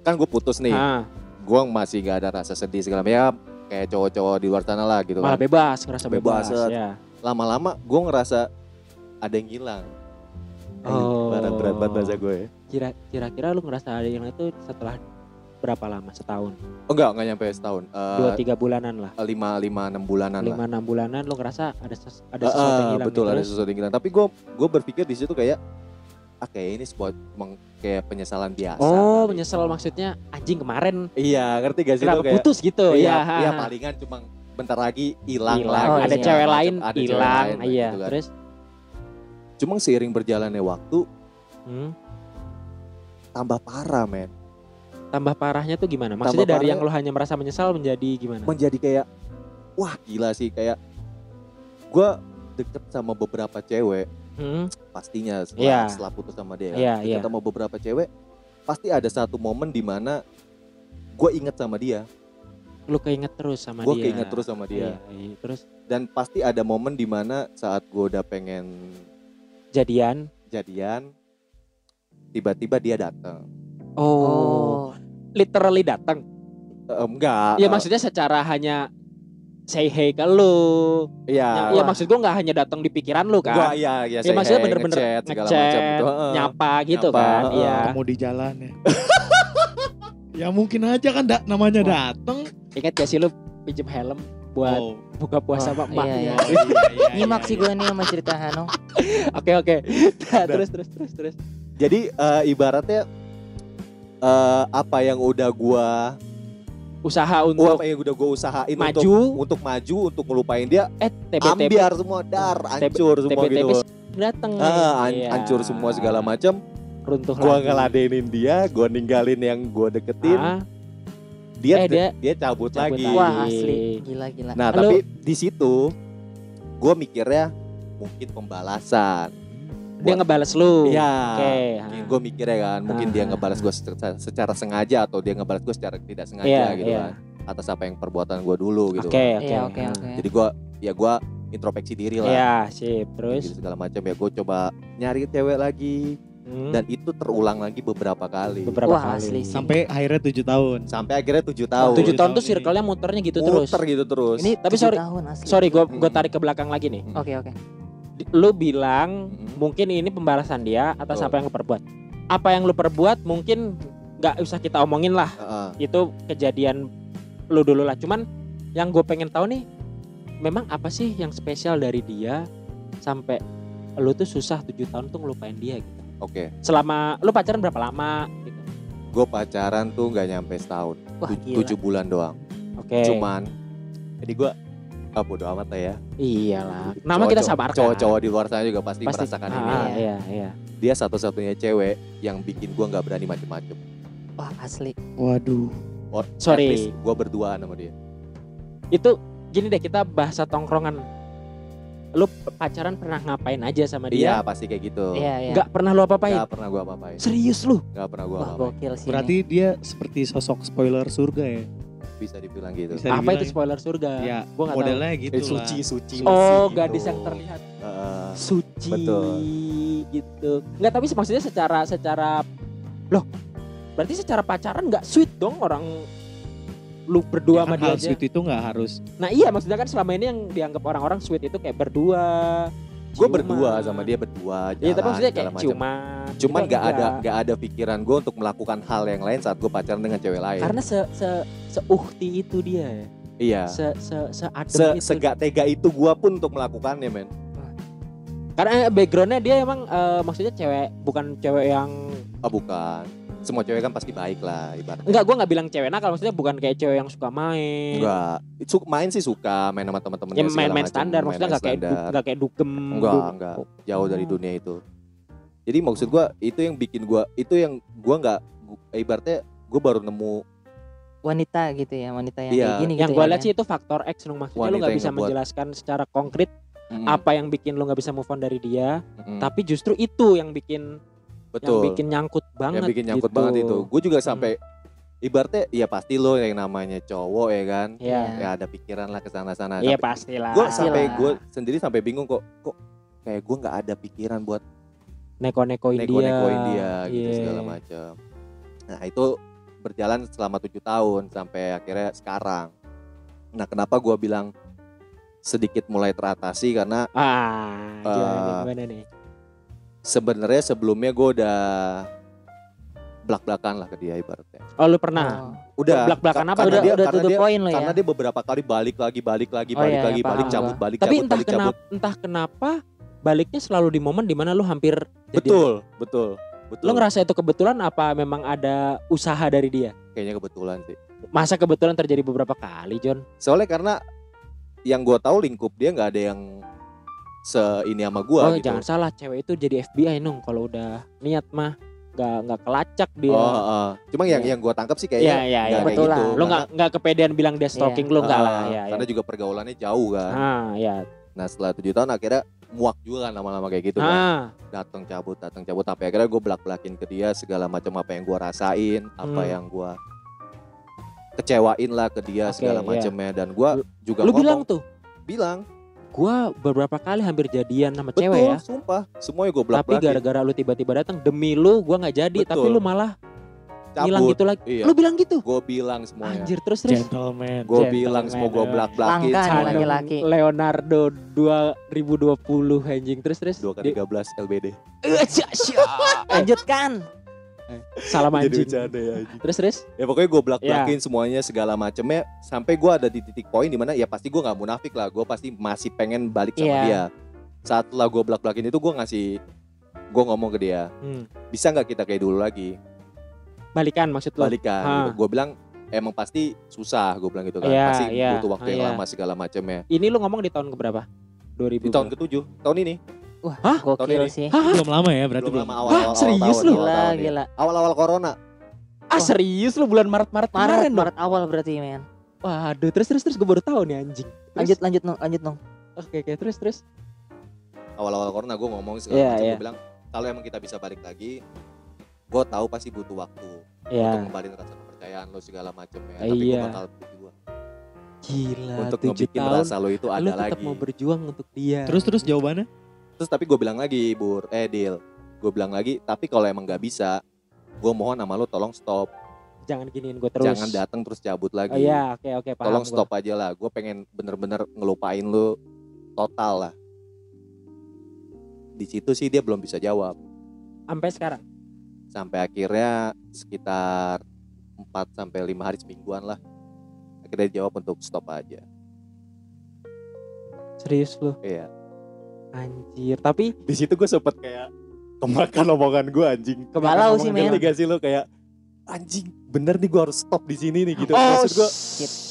kan gue putus nih Ah, gue masih gak ada rasa sedih segala macam ya kayak cowok-cowok di luar sana lah gitu malah kan bebas, ngerasa bebas, Bebas, ya. lama-lama gue ngerasa ada yang hilang Oh. berat berat banget bahasa gue ya. Kira kira-kira lu ngerasa ada yang itu setelah berapa lama? Setahun, oh enggak enggak nyampe setahun Eh, dua tiga bulanan lah. lima lima enam bulanan lah lima enam bulanan lu ngerasa ada ses- ada sesuatu yang ah, hilang betul gitu. ada sesuatu yang hilang tapi gue gue berpikir di situ kayak ah kayak ini sebuah emang kayak penyesalan biasa oh kali. menyesal maksudnya anjing kemarin iya ngerti gak sih kenapa lo kayak putus gitu iya, ya iya palingan cuma bentar lagi hilang hilang lagi Oh, ada iya. cewek segala lain macam. Ada cewek hilang lain, iya gitu kan. terus cuma seiring berjalannya waktu hmm, tambah parah men tambah parahnya tuh gimana? Maksudnya Tambah dari yang lu hanya merasa menyesal menjadi gimana? Menjadi kayak wah gila sih kayak gue deket sama beberapa cewek Hmm, pastinya setelah, Iya. setelah putus sama dia Iya, deket iya. sama beberapa cewek pasti ada satu momen di mana gue inget sama dia. Lu keinget terus sama gue dia. keinget terus sama dia. Iya, iya. terus? Dan pasti ada momen di mana saat gue udah pengen jadian? jadian tiba-tiba dia datang oh, Oh. literally datang Eh, enggak ya maksudnya secara hanya say hey ke lu iya ya maksud gua nggak hanya datang di pikiran lu kan gua iya iya Ya, saya maksudnya hey, bener-bener ngechat segala ngechat, macam. Heeh. nyapa gitu Nyapa, kan iya Ketemu di jalan ya. ya mungkin aja kan da- namanya dateng. ingat gak sih lu pinjem helm buat Oh. buka puasa Wah, sama iya, ya? iya. Nyimak sih gue nih sama cerita Hanung. oke oke Nah, terus terus terus terus jadi eh, ibaratnya eh, apa yang udah gua usaha gua untuk apa yang udah gua usahain maju. untuk untuk maju untuk ngelupain dia eh TBTB ambiar semua dar hancur semua TBTB gitu dateng Ah, han- Iya. hancur semua segala macam runtuh gua lagi. ngeladenin dia gua ninggalin yang gua deketin. Ah, dia, eh, dia dia cabut, cabut lagi. lagi. Wah asli, gila gila. nah Lu- tapi di situ gua mikirnya mungkin pembalasan dia ngebales lu Iya. oke Mungkin gue mikirnya kan, mungkin dia Ah. ngebalas gue secara, secara sengaja atau dia ngebalas gue secara tidak sengaja Iya, gitu iya. kan. Atas apa yang perbuatan gue dulu gitu. oke kan. oke Iya oke Ah. oke. Jadi gue ya gue introspeksi diri lah. Iya, sip. Terus Gitu, segala macam ya gue coba nyari cewek lagi hmm, dan itu terulang lagi beberapa kali. beberapa Wah, kali. asli sih. Sampai akhirnya tujuh tahun. Sampai akhirnya tujuh tahun. Tujuh Tujuh tahun tuh circle-nya muternya gitu terus. Muter gitu terus. Ini Tapi sorry- tahun asli. Sorry, gue gue Hmm. tarik ke belakang lagi nih. Hmm. Oke oke. Di- Lu bilang Hmm. mungkin ini pembalasan dia atas Betul. apa yang lu perbuat. Apa yang lu perbuat mungkin nggak usah kita omongin lah. Heeh. Itu kejadian lu dulu lah. Cuman yang gue pengen tahu nih, memang apa sih yang spesial dari dia sampai lu tuh susah tujuh tahun tuh ngelupain dia gitu. Oke, Selama lu pacaran berapa lama? Gitu. gue pacaran tuh nggak nyampe setahun, Wah Tu- gila. tujuh bulan doang. Oke. Cuman, jadi gue ah bodo amat lah ya. Iyalah. Nama kita Cowok-cowok- sabarkan. Cowok-cowok di luar sana juga pasti, Pasti merasakan ah, ini. ya. Iya, iya. Dia satu-satunya cewek yang bikin gue nggak berani macem-macem. Wah asli. Waduh. Or- Sorry. gue berduaan sama dia. Itu gini deh kita bahasa tongkrongan. Lu pacaran pernah ngapain aja sama Iya dia? pasti kayak gitu. Iya iya. Nggak pernah lu apa-apain? Gak pernah gue apa-apain. Serius lu? Gak pernah gue Wah apa-apain. Berarti dia seperti sosok spoiler surga ya. Bisa dibilang gitu. Bisa Apa dibilang itu ya. spoiler surga? Ya, Gua tahu. modelnya gitu Eh, lah. suci, suci. Oh, suci gadis gitu. yang terlihat Heeh. suci Betul. gitu. Nggak tapi maksudnya secara secara loh. Berarti secara pacaran nggak sweet dong orang lu berdua Ya sama kan dia hal aja. sweet itu nggak harus Nah iya maksudnya kan selama ini yang dianggap orang-orang sweet itu kayak berdua. Gue berdua sama dia berdua. Iya tapi jalan, maksudnya kayak macam. ciuman. Cuman gak ada enggak. gak ada pikiran gue untuk melakukan hal yang lain saat gue pacaran dengan cewek lain. Karena se se seuhti itu dia ya. iya. Se se se Se itu. segak tega itu gue pun untuk melakukannya men. Karena backgroundnya dia emang eh, maksudnya cewek bukan cewek yang Oh bukan. Semua cewek kan pasti baik lah ibaratnya. enggak gue nggak bilang cewek nakal maksudnya bukan kayak cewek yang suka main. Enggak. Su- main sih suka main sama teman-temannya Ya main-main macam, standar maksudnya main-main nggak kayak nggak kayak dugem. Enggak, du- enggak. Jauh dari dunia itu. Jadi maksud gua itu yang bikin gua itu yang gua nggak ibaratnya gue baru nemu wanita gitu ya wanita yang Iya. kayak gini yang gitu gue ya, lihat sih itu faktor X nung maksudnya lu Wanita nggak yang bisa ngebuat. menjelaskan secara konkret mm, apa yang bikin lu nggak bisa move on dari dia mm, tapi justru itu yang bikin betul yang bikin nyangkut banget yang bikin nyangkut gitu. banget itu gue juga sampai ibaratnya ya pasti lo yang namanya cowok ya kan Iya. ya ada pikiran lah ke sana Iya pastilah. gue sampai gue sendiri sampai bingung kok kok kayak gue nggak ada pikiran buat neko-nekoin dia. neko-nekoin dia gitu Iya. segala macam nah itu berjalan selama tujuh tahun sampai akhirnya sekarang nah kenapa gue bilang sedikit mulai teratasi karena Ah, gimana nih? Eh, Gimana nih? Sebenarnya sebelumnya gue udah belak-belakan lah ke dia ibaratnya Oh lu pernah? Oh. udah Belak-belakan ka- apa? karena udah dia udah the dia point lo ya karena dia beberapa kali balik lagi balik lagi Oh, balik iya, lagi iya, balik cabut balik Tapi cabut entah balik kenapa, cabut entah kenapa baliknya selalu di momen di mana lu hampir jadian. betul betul betul Lu ngerasa itu kebetulan apa memang ada usaha dari dia? kayaknya kebetulan sih Masa kebetulan terjadi beberapa kali, John? soalnya karena yang gue tahu lingkup dia nggak ada yang se ini sama gue oh, gitu jangan salah, cewek itu jadi FBI nung kalau udah niat mah nggak nggak kelacak dia. oh heeh. cuma yang Iya. yang gue tangkap sih Iya, kayaknya iya, iya. nggak kayak Betul lah. gitu Lu Karena- nggak nggak kepedean bilang dia stalking lu nggak Ah, lah, ya, karena ya. juga pergaulannya jauh kan Ah, ya. nah setelah tujuh tahun akhirnya muak juga kan lama-lama kayak gitu kan Ah, datang cabut datang cabut sampai akhirnya gue belak belakin ke dia segala macam apa yang gue rasain apa Hmm. yang gue kecewain lah ke dia Oke, segala iya. macamnya dan gue juga lu ngomong, bilang tuh, bilang gua beberapa kali hampir jadian sama betul cewek ya. sumpah semuanya gue belak Tapi gara-gara lu tiba-tiba datang demi lu gua nggak jadi, tapi Betul. lu malah hilang gitu lagi. iya Lu bilang gitu? gue bilang semuanya Anjir terus terus. Gentleman. gue bilang semua gue belak belakin Langka semuanya laki-laki. Leonardo 2020 anjing terus terus. dua kali 13 LBD Eh, jadi anjing. bercanda ya anjing. Terus terus. ya pokoknya gue belak belakin semuanya segala macamnya sampai gue ada di titik poin di mana ya pasti gue nggak munafik lah gue pasti masih pengen balik sama Iya. dia saat lah gue belak belakin itu gue ngasih gue ngomong ke dia Hmm. bisa nggak kita kayak dulu lagi Balikan maksud lu? balikan Hah. gue bilang emang pasti susah gue bilang gitu kan Iya, pasti iya, butuh waktu yang iya. lama segala macamnya Ini lu ngomong di tahun keberapa? 2000. di tahun ketujuh tahun ini wah Hah? Gokil sih Belum lama ya berarti belum belum. lama awal awal, Hah, serius tahun, lu? awal gila ya. gila awal awal corona Ah serius lu bulan Maret Maret Maret dong? Maret awal berarti men Waduh terus terus terus gue baru tahu nih anjing. Terus? lanjut lanjut nong lanjut nong Oke oke terus terus. awal awal corona gue ngomong segala Iya, macam iya. gue bilang kalau emang kita bisa balik lagi gue tahu pasti butuh waktu untuk Ya. kembali rasa kepercayaan lo segala macamnya Iya. tapi gue bakal berjuang Gila. untuk tujuh ngebikin tahun. rasa lo itu lu ada tetap lagi mau berjuang untuk dia. Terus terus jawabannya? Terus tapi gue bilang lagi bur eh deal gue bilang lagi tapi kalau emang nggak bisa gue mohon sama lo tolong stop jangan giniin gue terus. jangan datang terus cabut Oh lagi iya oke oke paham. tolong gua. stop aja lah gue pengen bener-bener ngelupain lo total lah di situ sih dia belum bisa jawab Sampai sekarang. sampai akhirnya sekitar 4 sampai lima hari semingguan lah akhirnya dia jawab untuk stop aja Serius lu. iya Anjir. Tapi di situ gue sempet kayak kemakan omongan gue anjing Galau sih, men. Gak sih lo kayak anjing bener nih gue harus stop di sini nih gitu Oh, maksud gue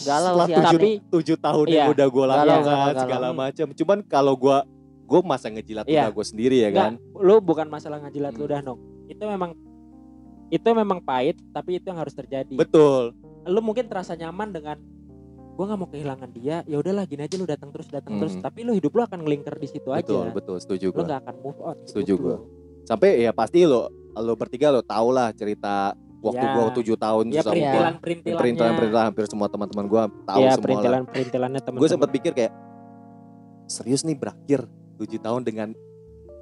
galau sih Tapi- tujuh tahun Iya. yang udah gue lakukan galau, segala macam cuman kalau gue gue masa ngejilat Iya. udah gue sendiri ya kan lu bukan masalah ngajilat lu Hmm. dah nong. Itu memang itu memang pahit tapi itu yang harus terjadi. betul lu mungkin terasa nyaman dengan gua nggak mau kehilangan dia ya udahlah gini aja lu datang terus datang terus Mhm. tapi lu hidup lu akan ngelingker di situ betul aja betul setuju lu gue nggak akan move on Setuju gua. lu. sampai ya pasti lo lo bertiga lo tau lah cerita waktu Ya. gue tujuh tahun ya sama perintilan gua. perintilannya perintilan perintilan hampir semua teman-teman gue tahu ya semua lah perintilan perintilannya teman gue sempat pikir kayak serius nih berakhir tujuh tahun dengan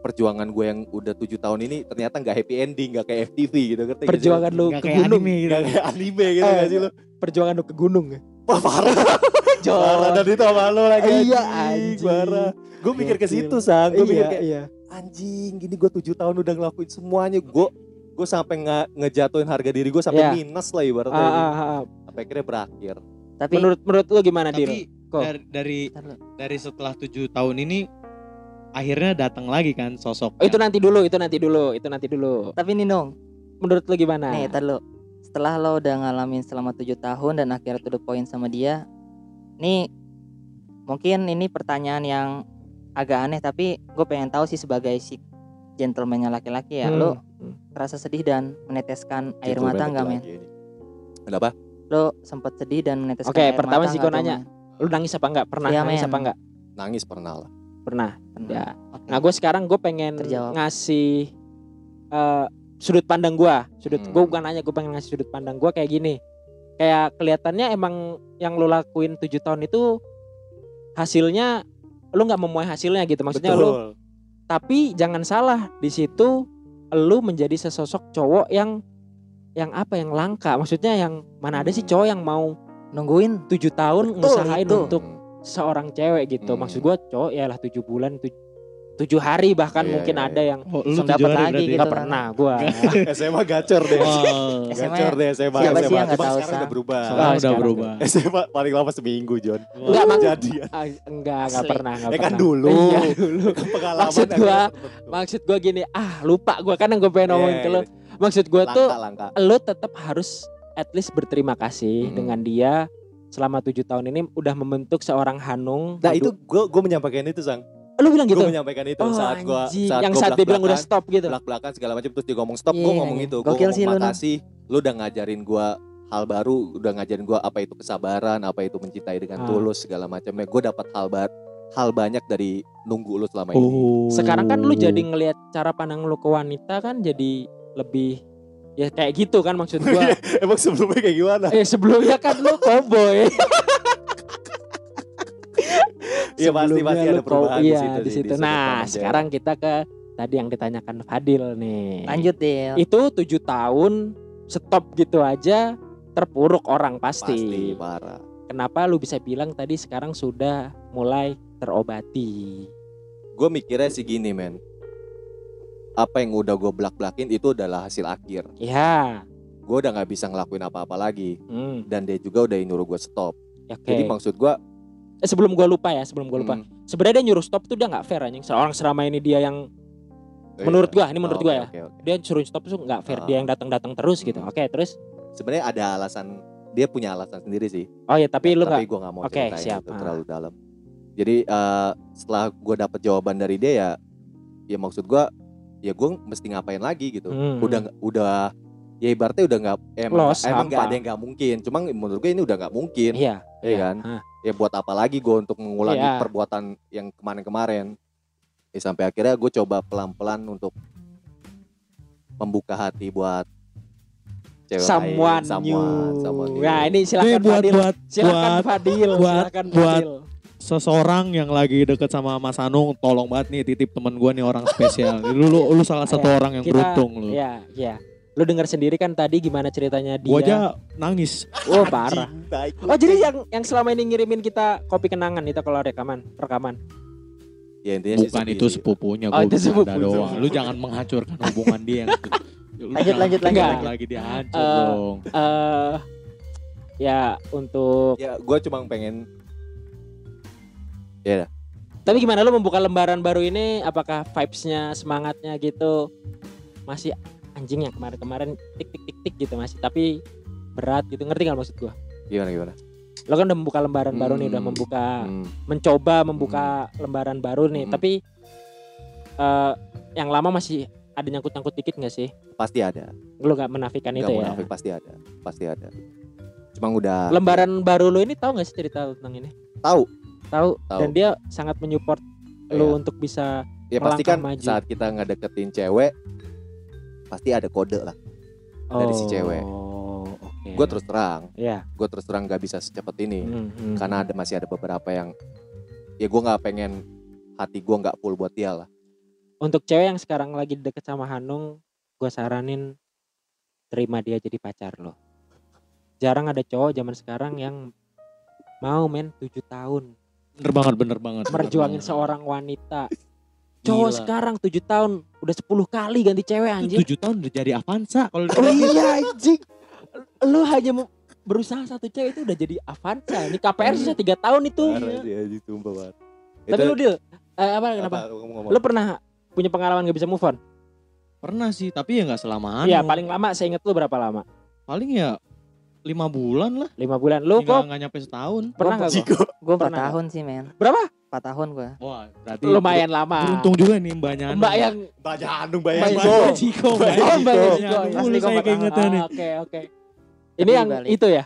perjuangan gue yang udah tujuh tahun ini ternyata nggak happy ending nggak kayak FTV gitu ngerti nggak sih lo? perjuangan lu ke kayak gunung anime gitu. nggak kayak anime gitu Eh. nggak sih perjuangan lu ke gunung wah parah. Parah dan itu sama lo lagi Iya, anjing parah. Gue mikir ke situ sang. Gue mikir iya kayak iya. Anjing gini gue tujuh tahun udah ngelakuin semuanya. Gue gue sampai nggak ngejatuhin harga diri gue sampai Iya. minus lah ibaratnya Ah, ah, ah, sampai akhirnya berakhir. Tapi menurut menurut lu gimana Kok? dari dari, dari setelah tujuh tahun ini akhirnya datang lagi kan sosok. Oh, itu nanti dulu itu nanti dulu itu nanti dulu. Tapi nih nong menurut lu gimana? Nih tar lu setelah lo udah ngalamin selama tujuh tahun dan akhirnya to the point sama dia nih mungkin ini pertanyaan yang agak aneh tapi gue pengen tahu sih sebagai si gentlemannya laki-laki ya Hmm. lo rasa sedih dan meneteskan air Gentleman mata nggak men ini. Kenapa? Lo sempat sedih dan meneteskan Oke, air pertama mata Ziko nggak tuh, nanya. men? Lu nangis apa enggak? Pernah Iya, nangis men. apa enggak? Nangis pernah lah. Pernah. Pernah. Ya. Oke. Nah, gue sekarang gue pengen Terjawab. ngasih eh, sudut pandang gue. Sudut Hmm. gue bukan nanya, gue pengen ngasih sudut pandang gue kayak gini. Kayak kelihatannya emang yang lu lakuin tujuh tahun itu hasilnya lu nggak memuai hasilnya gitu. Maksudnya lu tapi jangan salah di situ lu menjadi sesosok cowok yang yang apa yang langka. Maksudnya yang mana ada sih cowok yang mau Nungguin. tujuh tahun Betul, itu. untuk seorang cewek gitu. Hmm. Maksud gua cowok ya lah tujuh bulan, tuj- tujuh hari bahkan Iya, mungkin iya, ada yang Oh, Langsung dapat lagi gitu nggak kan. pernah gua. SMA gacor deh. Wow. SMA Gacor deh SMA. siapa sih SMA. yang nggak Cuma tahu, sekarang udah berubah. Sekarang Oh, udah sekarang. berubah. SMA paling lama seminggu John. Enggak, Mang. Jadi ya. Ah, enggak, enggak Asli. pernah, enggak Ya kan pernah. dulu. Iya, dulu. Pengalaman Maksud akhirnya gua. Maksud gua gini, ah lupa gua kan yang gue pengen ngomongin Iya, ke lu. iya. Maksud gua tuh langka-langka. lu tetap harus at least berterima kasih Mm-mm. dengan dia selama tujuh tahun ini udah membentuk seorang Hanung. Nah itu gue gue menyampaikan itu sang. Lu bilang gitu. Gue menyampaikan itu Oh, saat gue anjing. saat yang gua saat dia bilang udah stop gitu. belak-belakan segala macam terus dia ngomong stop gue Iya, ngomong iya. itu gue Gokil ngomong sih makasih lu udah ngajarin gue hal baru udah ngajarin gue apa itu kesabaran apa itu mencintai dengan Ah. tulus segala macamnya gue dapat hal bar hal banyak dari nunggu lu selama ini Oh. Sekarang kan lu jadi ngelihat cara pandang lu ke wanita kan jadi lebih ya kayak gitu kan maksud gua. emang sebelumnya kayak gimana eh sebelumnya kan lu cowboy. Iya pasti Sebelumnya pasti lu ada perubahan cow- di iya, situ di situ. Nah, sekarang kita ke tadi yang ditanyakan Fadil nih. Lanjut Dil. Itu tujuh tahun stop gitu aja terpuruk orang pasti pasti. parah Kenapa lu bisa bilang tadi sekarang sudah mulai terobati? gue mikirnya sih gini men apa yang udah gue belak belakin itu adalah hasil akhir Ya. gue udah nggak bisa ngelakuin apa apa lagi Hmm, dan dia juga udah nyuruh gue stop oke. jadi maksud gue Eh, sebelum gua lupa ya, sebelum gua lupa. hmm, Sebenarnya dia nyuruh stop tuh dia nggak fair anjing. Seorang selama ini dia yang menurut gua, ini menurut Oh, gua oke, ya. oke, oke. Dia suruh stop tuh nggak fair. Ah. Dia yang datang-datang terus gitu. Hmm. Oke, terus sebenarnya ada alasan dia punya alasan sendiri sih Oh ya, tapi lu nggak tapi gue nggak mau ceritain siap. itu Ah. terlalu dalam jadi eh, setelah gue dapet jawaban dari dia ya ya maksud gue ya gue mesti ngapain lagi gitu Hmm. udah udah ya ibaratnya udah nggak emang Lost, emang nggak hampa. ada yang nggak mungkin cuma menurut gue ini udah nggak mungkin Iya, Iya kan? Hah. ya buat apa lagi gue untuk mengulangi Iya. perbuatan yang kemarin-kemarin ya sampai akhirnya gue coba pelan-pelan untuk membuka hati buat cewek Someone lain, new. someone, someone new. Nah, ini Ini silakan buat Fadil. buat silakan buat- Fadil, buat- silakan buat- Fadil. seseorang yang lagi deket sama Mas Anung, tolong banget nih titip temen gua nih orang spesial. lu, lu lu salah satu Ya, orang yang kita- beruntung lu. Iya, iya. Lu dengar sendiri kan tadi gimana ceritanya dia? Gua aja nangis. Oh, parah. Oh, jadi yang yang selama ini ngirimin kita kopi kenangan itu kalau rekaman, rekaman. ya intinya sih Bukan itu sepupunya Oh, gua itu sepupu. doang. Lu jangan menghancurkan hubungan dia yang Lu Lanjut, lanjut, lanjut, balik lanjut. lagi dia hancur Eh, dong. Eh ya untuk ya gue cuma pengen tapi gimana lu membuka lembaran baru ini apakah vibes-nya semangatnya gitu masih anjing yang kemarin-kemarin tik tik tik tik gitu masih. Tapi berat gitu. Ngerti nggak maksud gua? Gimana gimana? Lo kan udah membuka lembaran baru nih udah Hmm. membuka Hmm. mencoba membuka lembaran baru nih. Hmm. tapi eh yang lama masih ada nyangkut-nyangkut dikit nggak sih? Pasti ada. Lu nggak menafikan nggak itu ya? munafik pasti ada. Pasti ada. Cuma udah lembaran baru lu ini tahu nggak sih cerita tentang ini? Tahu. Tahu. Dan dia sangat menyupport lu Iya. untuk bisa ya pasti kan melangkah maju. saat kita ngedeketin cewek pasti ada kode lah Dari si cewek. Oh, oke. gue terus terang ya gue terus terang nggak bisa secepat ini Hmm, hmm. karena ada masih ada beberapa yang ya gue nggak pengen hati gue nggak full buat dia lah untuk cewek yang sekarang lagi deket sama Hanung gue saranin terima dia jadi pacar lo jarang ada cowok zaman sekarang yang mau men 7 tahun Bener banget, bener banget. bener merjuangin banget. seorang wanita cowok Gila. sekarang 7 tahun udah 10 kali ganti cewek Itu anjir tujuh tahun udah jadi Avanza kalau oh iya anjing lu hanya mau berusaha satu cewek itu udah jadi Avanza ini KPR sisa 3 tahun itu Parah sih, anjing, sumpah banget. tapi Itu- lu deal eh, apa kenapa apa, ngomong-ngomong. lu pernah punya pengalaman gak bisa move on Pernah sih, tapi ya nggak selama Iya anu. paling lama saya inget lu berapa lama paling ya lima bulan lah. lima bulan lu kok nggak nyampe setahun. pernah nggak Jiko. Gue 4 Pernah. tahun sih men Berapa? 4 tahun gue Wah, berarti lumayan lama Beruntung juga nih mbaknya. Anu. mbak yang Mbak banyak Jiko. Jiko. Jiko, Mbak oh mbak Jiko. Jiko Ya, ya. mulu Asli kok saya empat tahun. keingetan nih. Oke oke Ini yang itu ya.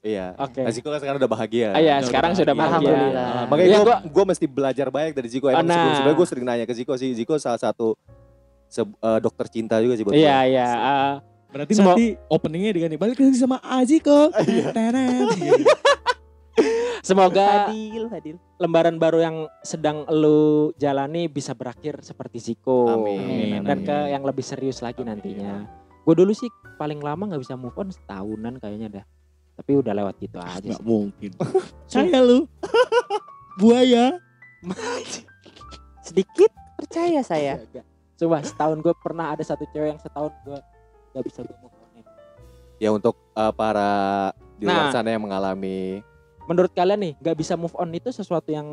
Iya. Oke. Nah, Ziko kan sekarang udah bahagia. Ah, Iya, Udah sekarang bahagia. sudah bahagia. Alhamdulillah. Ah, makanya Iya, gue gua- gue mesti belajar banyak dari Ziko. Emang Nah. sebelum sebelumnya gue sering nanya ke Ziko sih. Ziko salah satu se- eh, dokter cinta juga sih buat Iya, gue. iya. ah. Berarti Semua- nanti openingnya diganti balik lagi sama Aji kok. Teret. semoga Hadil, Hadil. lembaran baru yang sedang lu jalani bisa berakhir seperti Ziko. Amin. Dan Amin. ke yang lebih serius lagi Amin. nantinya. Gue dulu sih paling lama nggak bisa move on setahunan kayaknya dah. Tapi udah lewat gitu aja Gak sih. mungkin. Saya lu. Buaya. Sedikit percaya saya. Coba setahun gue pernah ada satu cewek yang setahun gue nggak bisa gue move on. Ya untuk eh, para di luar Nah. sana yang mengalami Menurut kalian nih nggak bisa move on itu sesuatu yang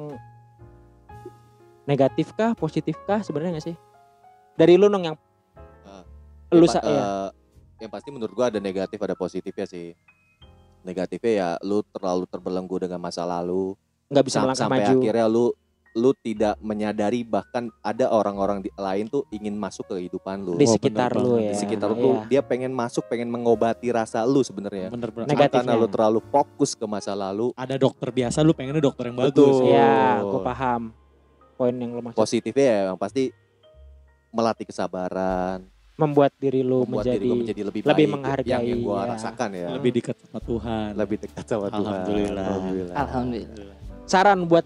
negatif kah, positif kah sebenarnya nggak sih? Dari lu nong yang Eh, lu ya, pa- ya. yang pasti menurut gua ada negatif ada positifnya sih. Negatifnya ya lu terlalu terbelenggu dengan masa lalu nggak bisa sam- melangkah sampai maju. akhirnya lu lu tidak menyadari bahkan ada orang-orang lain tuh ingin masuk ke kehidupan lu. di Oh, sekitar bener lu ya. Di sekitar Iya. lu dia pengen masuk, pengen mengobati rasa lu sebenarnya. Bener bener. Negatif. Karena Negatifnya. lu terlalu fokus ke masa lalu. Ada dokter biasa lu pengennya dokter yang bagus. Betul. Iya, Oh. gue paham poin yang lu maksud. Positifnya ya yang pasti melatih kesabaran, Membuat diri lu membuat menjadi, diri gua menjadi lebih, lebih baik. menghargai, yang, yang gua ya. rasakan ya. Lebih dekat sama Tuhan. lebih dekat sama Tuhan. Alhamdulillah. Alhamdulillah. Alhamdulillah. saran buat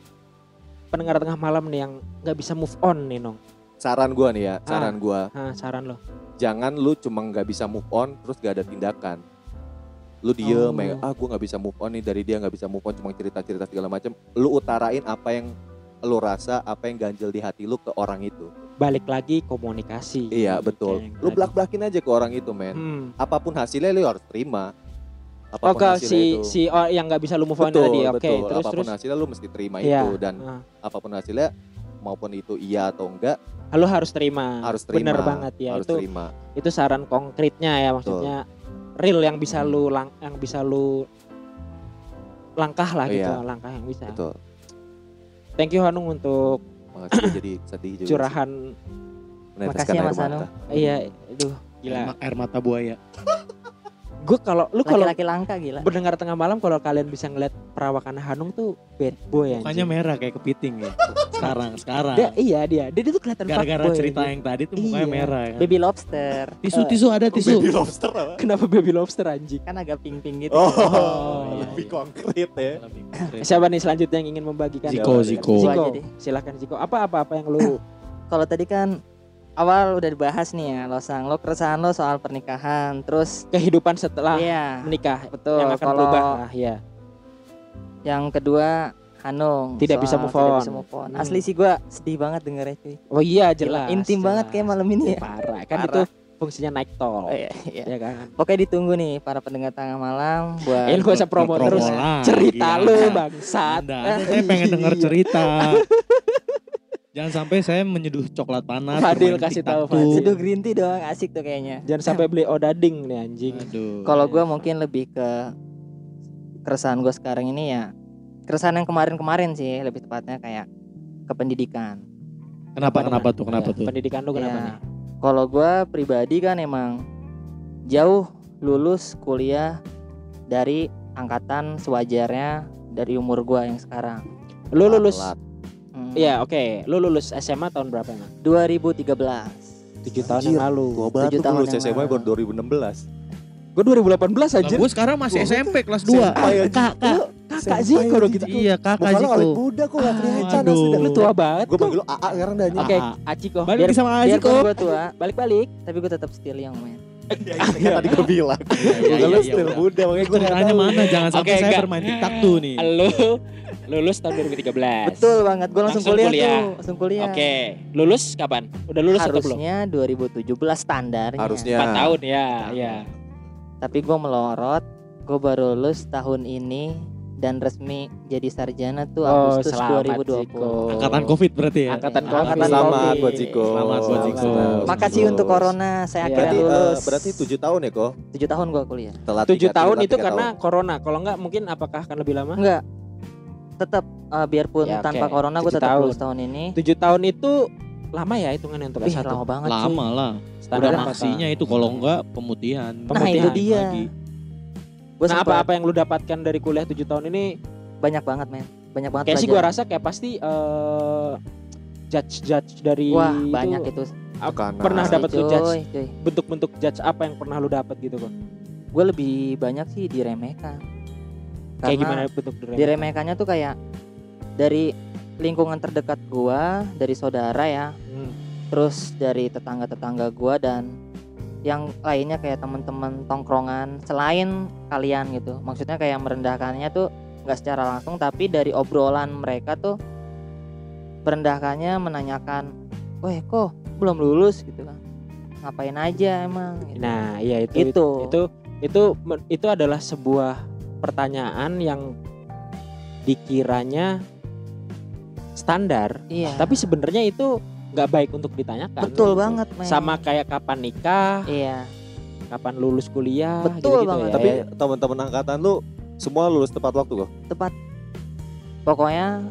pendengar tengah malam nih yang nggak bisa move on nih nong. Saran gua nih ya, saran gua, Hah, saran lo. jangan lu cuma nggak bisa move on terus gak ada tindakan. Lu diem, Oh. ya, ah gua nggak bisa move on nih dari dia nggak bisa move on cuma cerita-cerita segala macam. Lu utarain apa yang lu rasa, apa yang ganjel di hati lu ke orang itu. Balik lagi komunikasi. Iya betul. Lu belak-belakin aja ke orang itu, men. Hmm. Apa pun hasilnya lu harus terima. Oh Apa pun ke hasilnya si itu. si oh, yang nggak bisa lu move on betul, tadi. Oke, betul. terus apa pun terus. hasilnya lu mesti terima Iya. itu dan Nah, apa pun hasilnya maupun itu iya atau enggak lu harus terima. harus terima. Bener banget ya harus itu. terima. Itu saran konkretnya ya maksudnya real yang bisa lu lang yang bisa lu langkah lah gitu, Iya. langkah yang bisa. Betul. Thank you Hanung untuk Makasih jadi sedih juga. sih. curahan. Meneteskan Makasih ya, air Mas Anu. mata. Iya, aduh gila. Air mata buaya. Gue kalau lu kalau Laki-laki langka gila. mendengar tengah malam kalau kalian bisa ngeliat perawakan Hanung tuh bad boy ya. Mukanya merah kayak kepiting ya. Sekarang, sekarang. Dia, iya dia, dia, dia tuh kelihatan Gara-gara cerita dia. yang tadi tuh mukanya Iya. merah kan. Baby lobster. Tisu, tisu ada tisu. Baby lobster apa? Kenapa baby lobster anjing? Kan agak pink-pink gitu. Oh, iya, lebih iya. konkret ya. Siapa nih selanjutnya yang ingin membagikan? Ziko, Ziko. Ziko, Ziko aja deh. silakan Ziko. Apa apa apa yang lu Kalau tadi kan awal udah dibahas nih ya, lo sang lo keresahan lo soal pernikahan, terus kehidupan setelah iya, menikah betul. yang akan Kalau berubah lah ya. yang kedua Hanung Tidak bisa move tidak on. bisa move on. Hmm. Asli sih gua sedih banget dengernya cuy. Oh iya Gila, jelas. intim banget kayak malam ini ya. Parah. Kan Parah. itu fungsinya naik tol. Oh, iya, iya. Ya kan. Pokoknya ditunggu nih para pendengar tengah malam buat Eh, lu gak usah promo terus. Cerita ya. lu bangsat. Anda, saya pengen denger Iya. cerita. Jangan sampai saya menyeduh coklat panas. Fadil kasih tahu. Fadil. seduh green tea doang asik tuh kayaknya. Jangan sampai beli odading nih anjing. Aduh. Kalau gua mungkin lebih ke keresahan gue sekarang ini ya keresahan yang kemarin-kemarin sih lebih tepatnya kayak ke pendidikan. kenapa kenapa tuh kenapa Ya, tuh? Pendidikan lu kenapa Ya, nih? Kalau gua pribadi kan emang jauh lulus kuliah dari angkatan sewajarnya dari umur gua yang sekarang. Lu lulus Iya oke, lu lulus SMA tahun berapa emang? 2013. 7 tahun Anjir, yang lalu. Gua Tujuh tuh tahun lulus yang SMA baru 2016. Gue 2018 Lah, anjir. gue sekarang masih Gua- SMP kelas 2 Senpai aja. Kak, kak Kakak Ziko dong gitu. Iya kakak Ziko muda kok gak Ah, kelihatan aduh. asli dah. Lu tua banget. Gue panggil lu AA sekarang dah. Oke. Aciko. Balik Biar sama Biarpun Ziko gua tua, balik-balik. tapi gue tetap still young Kan tadi gue bilang. Gue iya, lu still muda makanya gue Ceritanya mana Jangan sampai Oke, saya enggak. bermain tiktok tuh nih Lu lulus tahun 2013. Betul banget, gue langsung, Langsung kuliah, kuliah. tuh, langsung kuliah. Oke, lulus kapan? Udah lulus atau belum? Harusnya 2017 standarnya. Harusnya. 4 tahun ya, Tahun. ya. Tapi gue melorot, gue baru lulus tahun ini dan resmi jadi sarjana tuh Oh, Agustus selamat, 2020. Ziko. Angkatan covid berarti ya Angkatan Covid. angkatan Selamat Covid. buat Ziko. Selamat buat Ziko. Makasih Lulus. untuk corona, saya Iya. akhirnya Berarti, lulus. berarti 7 tahun ya kok? 7 tahun gue kuliah. Telat 7 tiga- tahun telat itu tiga karena tahun. corona. Kalau enggak mungkin apakah akan lebih lama? Enggak. Tetap eh, biarpun Ya, tanpa corona gue 7 tetap tahun. lulus tahun ini. 7 tahun itu lama ya hitungannya untuk Ih, S1. lama banget cuy. Lama lah Standar Udah maksinya itu kalau enggak pemutihan Nah, itu Pemutihan dia. lagi. Gue Nah, apa-apa yang lu dapatkan dari kuliah 7 tahun ini? Banyak banget men. Banyak banget kayak sih gua rasa kayak pasti eh judge judge dari wah itu banyak itu. Tekanan. pernah dapat lu judge? bentuk-bentuk judge apa yang pernah lu dapat gitu kok? Gue lebih banyak sih diremehkan. Kayak Karena gimana bentuk direm diremehkannya tuh kayak dari lingkungan terdekat gua dari saudara ya. Hmm. terus dari tetangga-tetangga gua dan yang lainnya kayak teman-teman tongkrongan selain kalian gitu. Maksudnya kayak merendahkannya tuh nggak secara langsung tapi dari obrolan mereka tuh merendahkannya menanyakan weh kok belum lulus? gitu kan. Ngapain aja emang? gitu. nah iya itu itu itu itu men- itu adalah sebuah pertanyaan yang dikiranya standar iya. tapi sebenarnya itu nggak baik untuk ditanyakan betul banget men sama kayak kapan nikah iya kapan lulus kuliah Betul gitu-gitu banget. ya. Tapi teman-teman angkatan lu semua lulus tepat waktu kok. pokoknya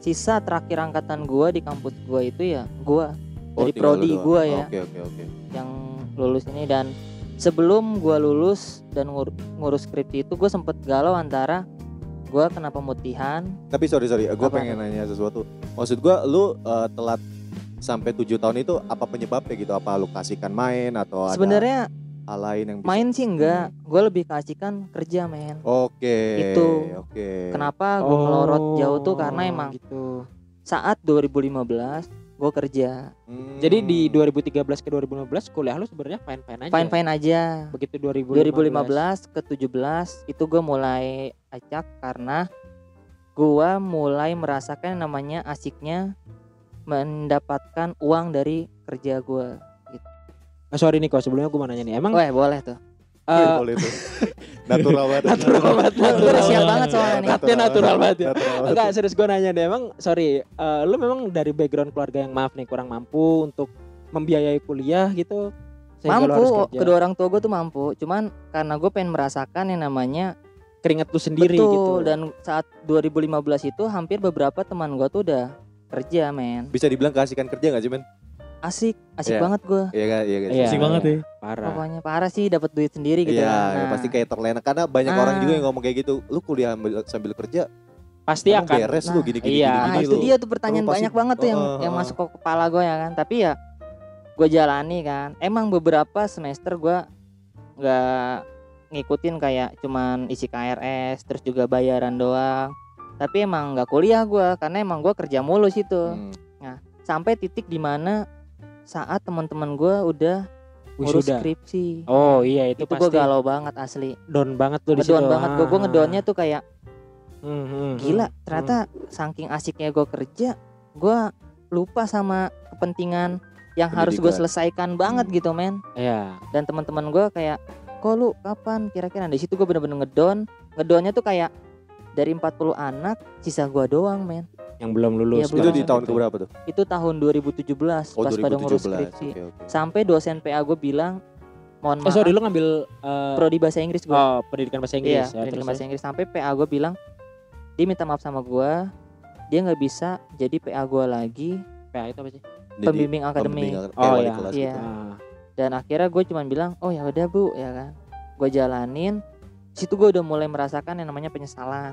sisa terakhir angkatan gua di kampus gua itu ya gua Dari tinggal lu prodi gua ya. Oke oke oke. yang lulus ini dan sebelum gua lulus dan ngur- ngurus skripsi itu gue sempet galau antara gua kena pemutihan Tapi sorry sorry, gue Apa pengen nanya sesuatu. Maksud gue, lu eh, telat sampai tujuh tahun itu apa penyebabnya gitu? Apa lu kasihkan main atau ada sebenarnya hal lain yang bisa? main sih enggak gue lebih kasihkan kerja men Oke. Itu. Oke. kenapa gue melorot jauh tuh Oh, karena emang gitu. saat 2015 gue kerja Hmm. Jadi di 2013 ke 2015 kuliah lu sebenarnya fine-fine aja. fine fine aja Begitu 2015. 2015 ke 17 itu gue mulai acak karena gua mulai merasakan namanya asiknya mendapatkan uang dari kerja gua. Ah, sorry nih kok sebelumnya gue mau nanya nih. Emang Wah boleh tuh. eh, Iya, boleh tuh. natural banget. Natural banget, natural siap banget soalnya nih. Katanya natural banget ya. Natural banget. enggak serius gue nanya deh. Emang sorry, eh, lu memang dari background keluarga yang maaf nih kurang mampu untuk membiayai kuliah gitu. Mampu, kedua orang tua gue tuh mampu. Cuman karena gue pengen merasakan yang namanya keringet lu sendiri betul gitu. dan saat 2015 itu hampir beberapa teman gua tuh udah kerja men. Bisa dibilang kasihkan kerja gak sih men? Asik, asik Iya. banget gua. Iya kan? Iya kan? Iya, Asik banget iya. ya. Parah. Pokoknya parah sih dapat duit sendiri gitu Iya, kan. ya Nah, pasti kayak terlena karena banyak Ah. orang juga yang ngomong kayak gitu. Lu kuliah ambil- sambil kerja, Pasti emang akan beres lu Nah, gini gini iya. gini, Nah gini itu lu. dia tuh pertanyaan Lu pasti- banyak banget tuh yang Oh, yang oh, masuk ke kepala gue ya kan. Tapi ya gue jalani kan. Emang beberapa semester gue nggak ngikutin kayak cuman isi KRS terus juga bayaran doang. Tapi emang nggak kuliah gue karena emang gue kerja mulu situ. Hmm. Sampai titik di mana saat teman-teman gue udah ngurus wisuda. skripsi. Oh iya itu, itu gue galau banget asli. down banget tuh di situ. Ngedown banget gue. Gue Ah. ngedownnya tuh kayak Hmm, hmm, hmm. gila ternyata saking asiknya gue kerja gue lupa sama kepentingan yang harus gue Pendidikan. selesaikan banget gitu men Iya. dan teman-teman gue kayak kok lu kapan kira-kira di situ gue bener-bener ngedon ngedonnya tuh kayak dari 40 anak sisa gue doang men Yang belum lulus. Itu belum. di tahun Gitu. keberapa tuh? itu tahun 2017 Oh pas pada ngurus 2017. skripsi Oke, oke. sampai dosen PA gue bilang mohon Eh maaf sorry lu ngambil eh, prodi bahasa Inggris gue oh pendidikan bahasa Inggris iya ya, pendidikan terus bahasa Inggris sampai PA gue bilang dia minta maaf sama gue dia nggak bisa jadi PA gue lagi PA itu apa sih? Jadi, pembimbing akademik kayak Oh, iya. kelas Iya. gitu. Dan akhirnya gue cuman bilang oh ya udah bu ya kan gue jalanin situ gue udah mulai merasakan yang namanya penyesalan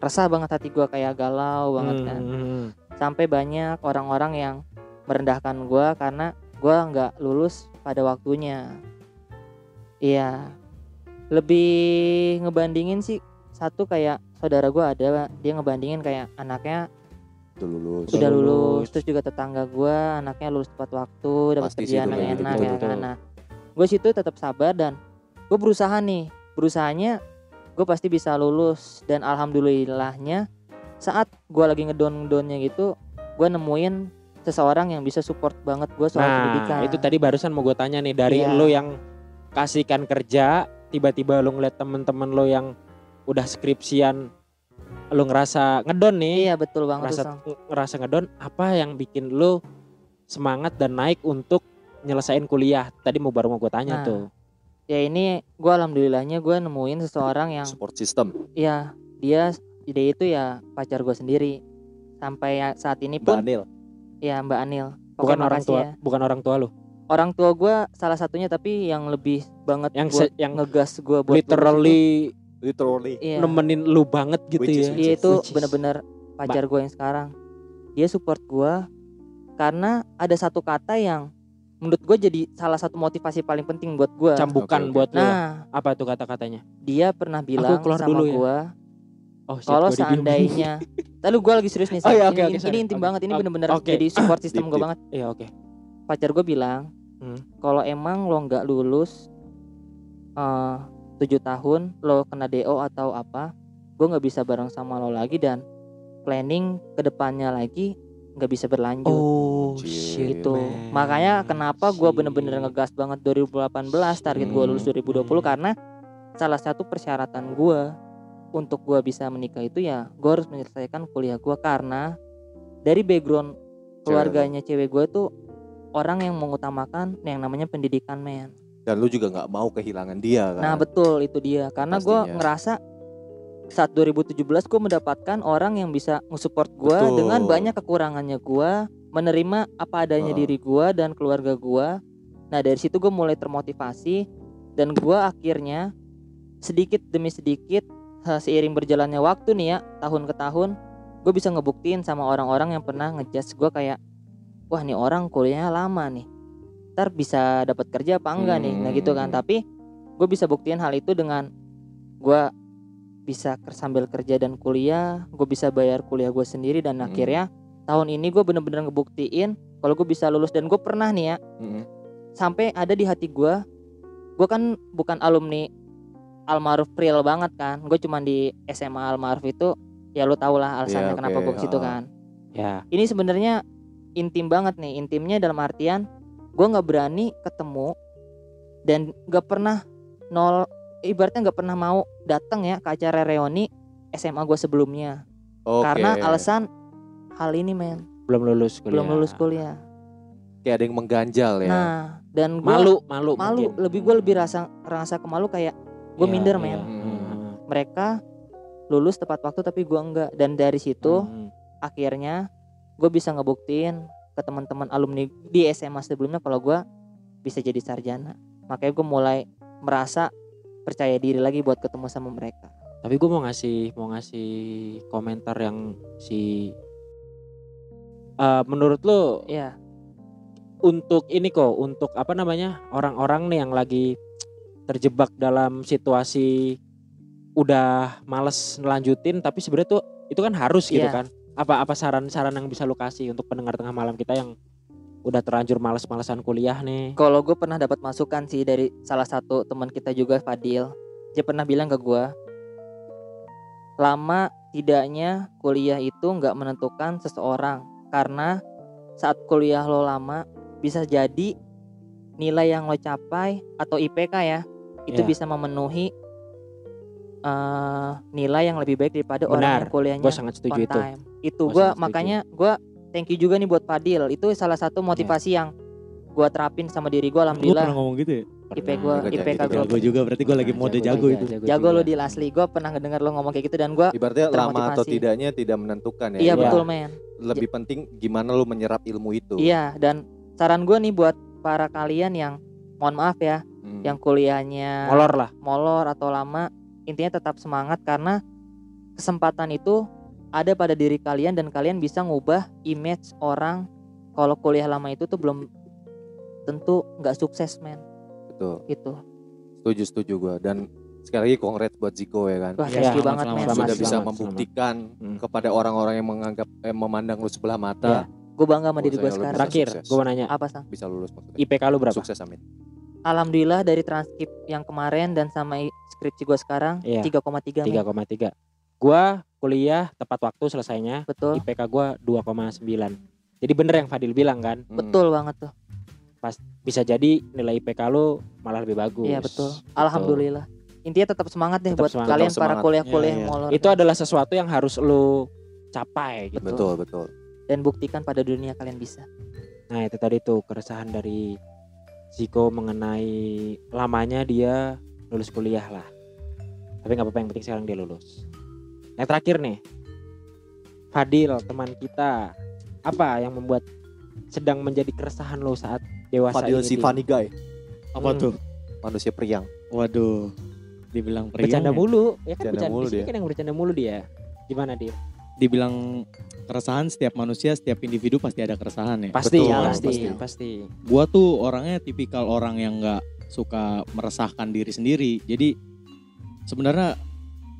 resah banget hati gue kayak galau banget hmm, kan hmm, hmm. sampai banyak orang-orang yang merendahkan gue karena gue nggak lulus pada waktunya iya lebih ngebandingin sih satu kayak saudara gue ada dia ngebandingin kayak anaknya Udah lulus. sudah lulus. lulus. terus juga tetangga gue anaknya lulus tepat waktu dapat kerjaan yang gitu, enak ya kan nah gue situ tetap sabar dan gue berusaha nih berusahanya gue pasti bisa lulus dan alhamdulillahnya saat gue lagi ngedon ngedonnya gitu gue nemuin seseorang yang bisa support banget gue soal Nah, pendidikan itu tadi barusan mau gue tanya nih dari Iya. lo yang kasihkan kerja, tiba-tiba lo ngeliat temen-temen lo yang udah skripsian, lo ngerasa ngedon nih, iya betul banget ngerasa tuh, ngerasa ngedon, apa yang bikin lo semangat dan naik untuk nyelesain kuliah? Tadi mau baru mau gue tanya Nah, tuh. Ya ini gue alhamdulillahnya gue nemuin seseorang yang Support system. ya dia ide itu ya pacar gue sendiri sampai ya- saat ini Mbak pun Anil. ya Mbak Anil Bukan orang tua, ya. bukan orang tua lo. orang tua gue salah satunya tapi yang lebih banget Yang buat se- yang ngegas gue buat literally Literally. iya. nemenin lu banget gitu Which is- ya. Dia itu bener-bener pacar gue yang sekarang. Dia support gue karena ada satu kata yang menurut gue jadi salah satu motivasi paling penting buat gue. cambukan Oke, oke. buat lu. Nah, Apa tuh kata-katanya? dia pernah bilang keluar sama dulu ya. gue Oh, shit, kalau seandainya, lalu gue lagi serius nih. Oh, iya, oke, ini, oke, ini intim Oke. banget, ini bener-bener Oke. jadi support system gue banget. Iya, oke. Pacar gue bilang, Hmm. kalau emang lo nggak lulus eh, tujuh tahun, lo kena DO atau apa, gue nggak bisa bareng sama lo lagi dan planning ke depannya lagi nggak bisa berlanjut. Oh, shit. gitu. man. Makanya kenapa gue bener-bener ngegas banget 2018 target gue Hmm. lulus 2020 karena salah satu persyaratan gue untuk gue bisa menikah itu ya gue harus menyelesaikan kuliah gue karena dari background keluarganya cewek gue tuh orang yang mengutamakan yang namanya pendidikan men. Dan lu juga nggak mau kehilangan dia kan. Nah betul itu dia karena gue ngerasa saat 2017 gue mendapatkan orang yang bisa nge-support gue dengan banyak kekurangannya gue menerima apa adanya Heeh. diri gue dan keluarga gue nah dari situ gue mulai termotivasi dan gue akhirnya sedikit demi sedikit seiring berjalannya waktu nih ya tahun ke tahun gue bisa ngebuktiin sama orang-orang yang pernah ngejudge gue kayak wah nih orang kuliahnya lama nih ntar bisa dapat kerja apa enggak nih nah gitu kan Hmm. tapi gue bisa buktiin hal itu dengan gue bisa sambil kerja dan kuliah gue bisa bayar kuliah gue sendiri dan Hmm. akhirnya tahun ini gue bener-bener ngebuktiin kalau gue bisa lulus dan gue pernah nih ya Mm-mm. sampai ada di hati gue gue kan bukan alumni Almaruf real banget kan gue cuman di SMA Almaruf itu ya lu tau lah alasannya Iya, kenapa oke, gue ke situ kan Ya. ini sebenarnya intim banget nih intimnya dalam artian gue nggak berani ketemu dan nggak pernah nol ibaratnya nggak pernah mau datang ya ke acara reuni SMA gue sebelumnya Oke. karena alasan hal ini men Belum lulus kuliah. belum lulus kuliah kayak ada yang mengganjal ya. nah dan gua Malu, malu. malu mungkin. lebih gue lebih rasa rasa kemalu kayak gue Iya, minder iya. men Hmm. mereka lulus tepat waktu tapi gua enggak dan dari situ Hmm. akhirnya gue bisa ngebuktiin ke teman-teman alumni di SMA sebelumnya kalau gua bisa jadi sarjana makanya gue mulai merasa percaya diri lagi buat ketemu sama mereka. Tapi gue mau ngasih mau ngasih komentar yang si Eh, menurut lo ya untuk ini kok untuk apa namanya orang-orang nih yang lagi terjebak dalam situasi udah males nelanjutin tapi sebenarnya tuh itu kan harus gitu Iya. kan? Apa apa saran-saran yang bisa lu kasih untuk pendengar tengah malam kita yang udah terlanjur males-malesan kuliah nih kalau gue pernah dapat masukan sih dari salah satu teman kita juga Fadil dia pernah bilang ke gua lama tidaknya kuliah itu nggak menentukan seseorang karena saat kuliah lo lama bisa jadi nilai yang lo capai atau IPK ya itu Iya. bisa memenuhi eh, nilai yang lebih baik daripada orang Benar. yang kuliahnya gue sangat setuju on itu time. Itu Gua gua sangat setuju. makanya gua thank you juga nih buat Fadil. Itu salah satu motivasi yang gua terapin sama diri gua Lu alhamdulillah. pernah ngomong gitu ya? IP Pernah. gua Jago, IPK gua Jago juga berarti gue lagi mode jago jago itu. jago jago lo di Lasli. Gua pernah ngedengar lo ngomong kayak gitu dan gua Ibaratnya lama atau tidaknya tidak menentukan ya. iya Iya. betul men. Lebih penting gimana lu menyerap ilmu itu. Iya dan saran gua nih buat para kalian yang mohon maaf ya Hmm. yang kuliahnya molor lah molor atau lama intinya tetap semangat karena kesempatan itu ada pada diri kalian dan kalian bisa ngubah image orang kalau kuliah lama itu tuh belum tentu nggak sukses men Betul. gitu Setuju setuju gua dan sekali lagi congrats buat Ziko ya kan. wah selamat, banget selamat, men selamat, Sudah bisa selamat, membuktikan Hmm. kepada orang-orang yang menganggap eh, memandang lu sebelah mata gue bangga sama diri gue sekarang terakhir gue mau nanya apa sang bisa lulus maksudnya. IPK lu berapa Sukses amin. alhamdulillah dari transkrip yang kemarin dan sama skripsi gue sekarang Iya. 3,3 men. 3,3 gua kuliah tepat waktu selesainya betul. IPK gua 2,9 jadi bener yang Fadil bilang kan? Hmm. betul banget tuh. Bisa jadi nilai IPK lu malah lebih bagus. Iya betul. Gitu. alhamdulillah. Intinya tetap semangat deh Tetap buat semangat. kalian Tetap para kuliah-kuliah yang iya. molor itu adalah sesuatu yang harus lu capai gitu. Betul betul. dan buktikan pada dunia kalian bisa. Nah itu tadi tuh keresahan dari Ziko mengenai lamanya dia lulus kuliah lah. Tapi nggak apa-apa yang penting sekarang dia lulus yang terakhir nih Fadil teman kita apa yang membuat sedang menjadi keresahan lo saat dewasa Fadil ini, si Dil. funny guy, Apa Hmm. tuh? manusia periang. Waduh. Dibilang periang bercanda ya? mulu ya kan Bercanda bercanda, mulu dia. kan yang bercanda mulu dia gimana dia Dibilang keresahan setiap manusia, setiap individu pasti ada keresahan ya. pasti Betul, pasti pasti. pasti Gua tuh orangnya tipikal orang yang nggak suka meresahkan diri sendiri. Jadi sebenarnya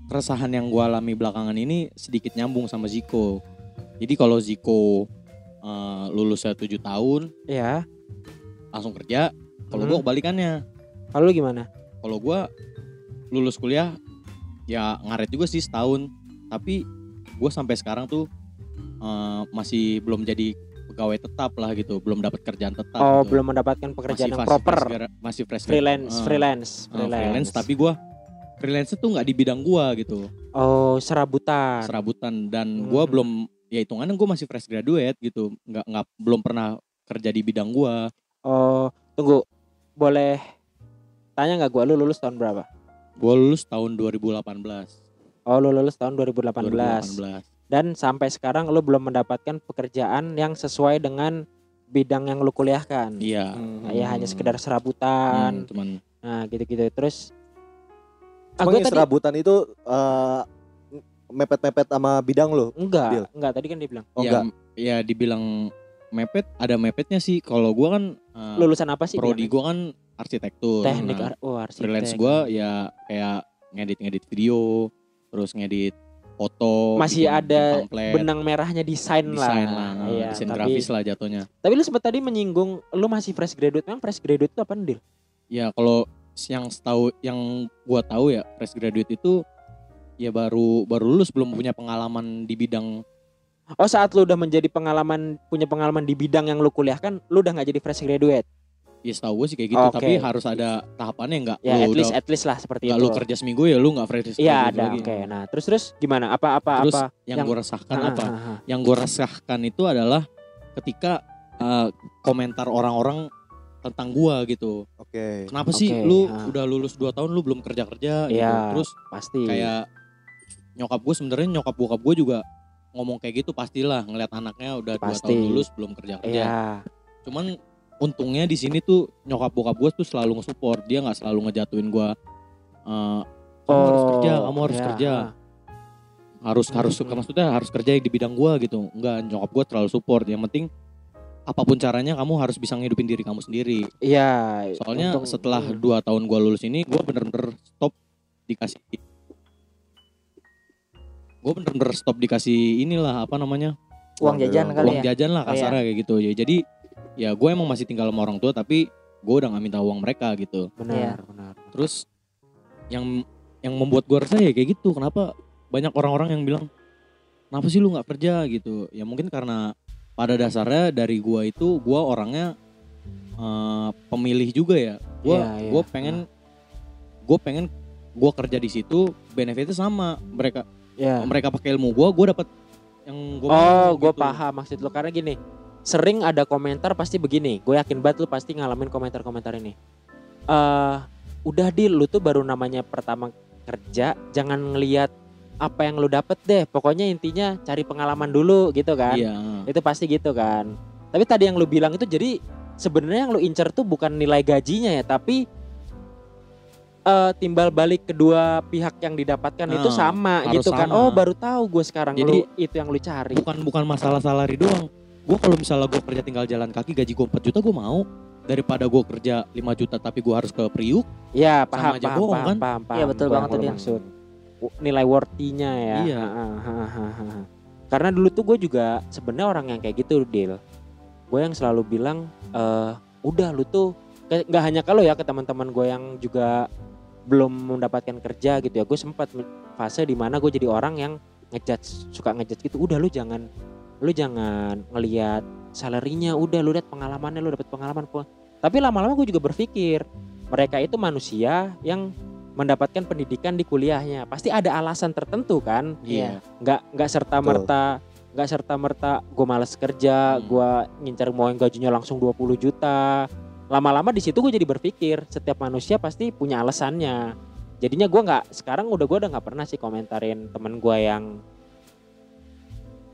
keresahan yang gua alami belakangan ini sedikit nyambung sama Ziko. Jadi kalau Ziko eh, lulusnya 7 tahun ya langsung kerja, kalau Hmm. gua kebalikannya. kalau gimana Kalau gua lulus kuliah ya ngaret juga sih setahun, tapi gue sampai sekarang tuh eh, masih belum jadi pegawai tetap lah gitu, belum dapat kerjaan tetap. oh gitu. belum mendapatkan pekerjaan yang Masih proper fresh gra- masih fresh freelance eh, freelance freelance freelance tapi gua freelance tuh nggak di bidang gua gitu. Oh serabutan. Serabutan. Dan gua Hmm. belum ya hitungannya gua masih fresh graduate gitu. Nggak nggak belum pernah kerja di bidang gua. Oh tunggu. Boleh tanya nggak gua? Lu lulus tahun berapa? Gua lulus tahun 2018 oh lu lulus tahun 2018, 2018 dan sampai sekarang lu belum mendapatkan pekerjaan yang sesuai dengan bidang yang lu kuliahkan? Iya. Hmm, ya hanya sekedar serabutan. Hmm, cuman nah gitu-gitu. Terus Emang yang tadi serabutan itu eh, mepet-mepet sama bidang lo? enggak Deal. enggak tadi kan dia bilang Oh ya, enggak. ya dibilang mepet ada mepetnya sih kalau gua kan eh, lulusan apa sih prodi bilangnya? gua kan arsitektur teknik Nah, ar- oh arsitek freelance gua ya kayak ngedit-ngedit video terus ngedit foto Masih bikin- ada pamflet, benang merahnya desain, desain lah, lah, Iya, desain tapi, grafis lah jatuhnya. tapi lu sempat tadi menyinggung lu masih fresh graduate memang fresh graduate itu apa deal Ya kalau yang setahu yang gua tahu ya fresh graduate itu ya baru baru lulus belum punya pengalaman di bidang oh saat lu udah menjadi pengalaman punya pengalaman di bidang yang lu kuliahkan lu udah nggak jadi fresh graduate ya setahu gue sih kayak gitu Oke. tapi harus ada tahapannya nggak ya at lu least udah at least lah seperti nggak itu lu kerja seminggu ya lu nggak fresh iya graduate ada lagi. oke nah terus terus gimana apa apa Terus apa yang, yang- gue resahkan Ah, apa ah, ah. yang gue resahkan itu adalah ketika eh, komentar orang-orang tentang gua gitu. Oke. kenapa sih lu ah. udah lulus 2 tahun lu belum kerja kerja gitu? Iya. terus pasti. kayak nyokap gue sebenarnya nyokap bokap gue juga ngomong kayak gitu pastilah ngeliat anaknya udah dua tahun lulus belum kerja kerja iya. Cuman untungnya di sini tuh nyokap bokap gue tuh selalu nge-support dia nggak selalu ngejatuhin gue eh, kamu harus kerja kamu harus iya, kerja. Harus harus Hmm. maksudnya harus kerja di bidang gue gitu. Enggak nyokap gue terlalu support. Yang penting apa pun caranya kamu harus bisa ngidupin diri kamu sendiri. Iya soalnya untung- setelah hmm. dua tahun gue lulus ini gue bener-bener stop dikasih gue bener-bener stop dikasih inilah apa namanya? Uang jajan kali uang ya? jajan lah Oh, iya. kasarnya kayak gitu. Ya jadi ya gue emang masih tinggal sama orang tua tapi gue udah nggak minta uang mereka gitu. Benar Iya. benar. Terus yang yang membuat gue resah ya kayak gitu. Kenapa banyak orang-orang yang bilang kenapa sih lu nggak kerja? gitu. Ya mungkin karena pada dasarnya dari gue itu gue orangnya eh, pemilih juga ya. Gue Iya, iya. gue pengen gue pengen gue kerja di situ benefitnya sama. Mereka ya mereka pakai ilmu gue gue dapat yang gue oh gue paham maksud lu. Karena gini sering ada komentar pasti begini. Gue yakin banget lu pasti ngalamin komentar-komentar ini. Eh udah di lu tuh baru namanya pertama kerja jangan ngelihat apa yang lu dapet deh. Pokoknya intinya cari pengalaman dulu gitu kan. Iya. Itu pasti gitu kan. Tapi tadi yang lu bilang itu jadi sebenarnya yang lu incer tuh bukan nilai gajinya ya tapi eh, timbal balik kedua pihak yang didapatkan itu Nah, sama gitu kan. sama. oh baru tahu gue sekarang Jadi- lu itu yang lu cari. bukan bukan masalah salary doang. Gue kalau misalnya gue kerja tinggal jalan kaki gaji gue 4 juta gue mau. Daripada gue kerja 5 juta tapi gue harus ke Priuk ya paham sama aja paham, bohong, paham, kan? paham paham Iya, betul Gua banget tuh, Din. maksud nilai worthy-nya ya. Iya. Karena dulu tuh gue juga sebenarnya orang yang kayak gitu deal gue yang selalu bilang eh udah lu tuh nggak hanya kalau ya ke teman-teman gue yang juga belum mendapatkan kerja gitu ya. Gue sempat fase di mana gue jadi orang yang ngejudge suka ngejudge gitu. Udah lu jangan lu jangan ngelihat salarinya udah lu lihat pengalamannya lu dapat pengalaman. Po- tapi lama-lama gue juga berpikir mereka itu manusia yang mendapatkan pendidikan di kuliahnya. Pasti ada alasan tertentu kan? Iya. nggak nggak serta merta nggak serta merta gue males kerja Hmm. gue ngincar mau yang gajinya langsung 20 juta. Lama-lama di situ gue jadi berpikir setiap manusia pasti punya alasannya. Jadinya gue nggak sekarang udah gue udah nggak pernah sih komentarin temen gue yang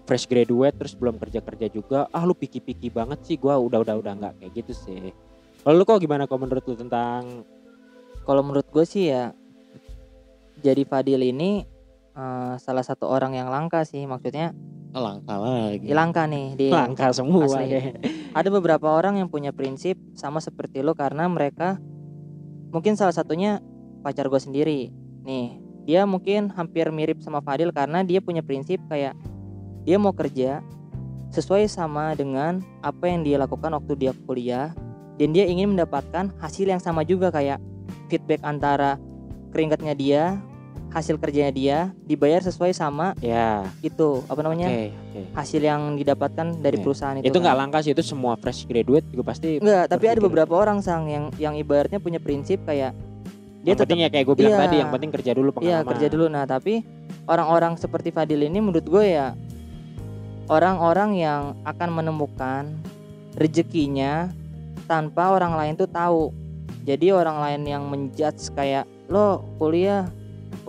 fresh graduate terus belum kerja kerja juga. Ah lu piki piki banget sih gua udah udah udah nggak kayak gitu sih. Kalau lu kok gimana kok menurut lu tentang Kalau menurut gue sih ya jadi Fadil ini eh, salah satu orang yang langka sih maksudnya Langka lagi. ya langka nih di langkah semua asli. deh ada beberapa orang yang punya prinsip sama seperti lo karena mereka mungkin salah satunya pacar gue sendiri nih dia mungkin hampir mirip sama Fadil karena dia punya prinsip kayak dia mau kerja sesuai sama dengan apa yang dia lakukan waktu dia kuliah dan dia ingin mendapatkan hasil yang sama juga kayak feedback antara keringatnya dia hasil kerjanya dia dibayar sesuai sama ya itu apa namanya oke hasil yang didapatkan dari Oke. perusahaan itu itu nggak kan. langka sih itu semua fresh graduate juga pasti Enggak, tapi ada beberapa orang sang yang yang ibaratnya punya prinsip kayak dia yang tetap penting ya kayak gue bilang Iya. tadi yang penting kerja dulu iya pengalaman kerja dulu. Nah, tapi orang-orang seperti Fadil ini menurut gue ya orang-orang yang akan menemukan rezekinya tanpa orang lain tuh tahu. Jadi orang lain yang menjudge kayak lo kuliah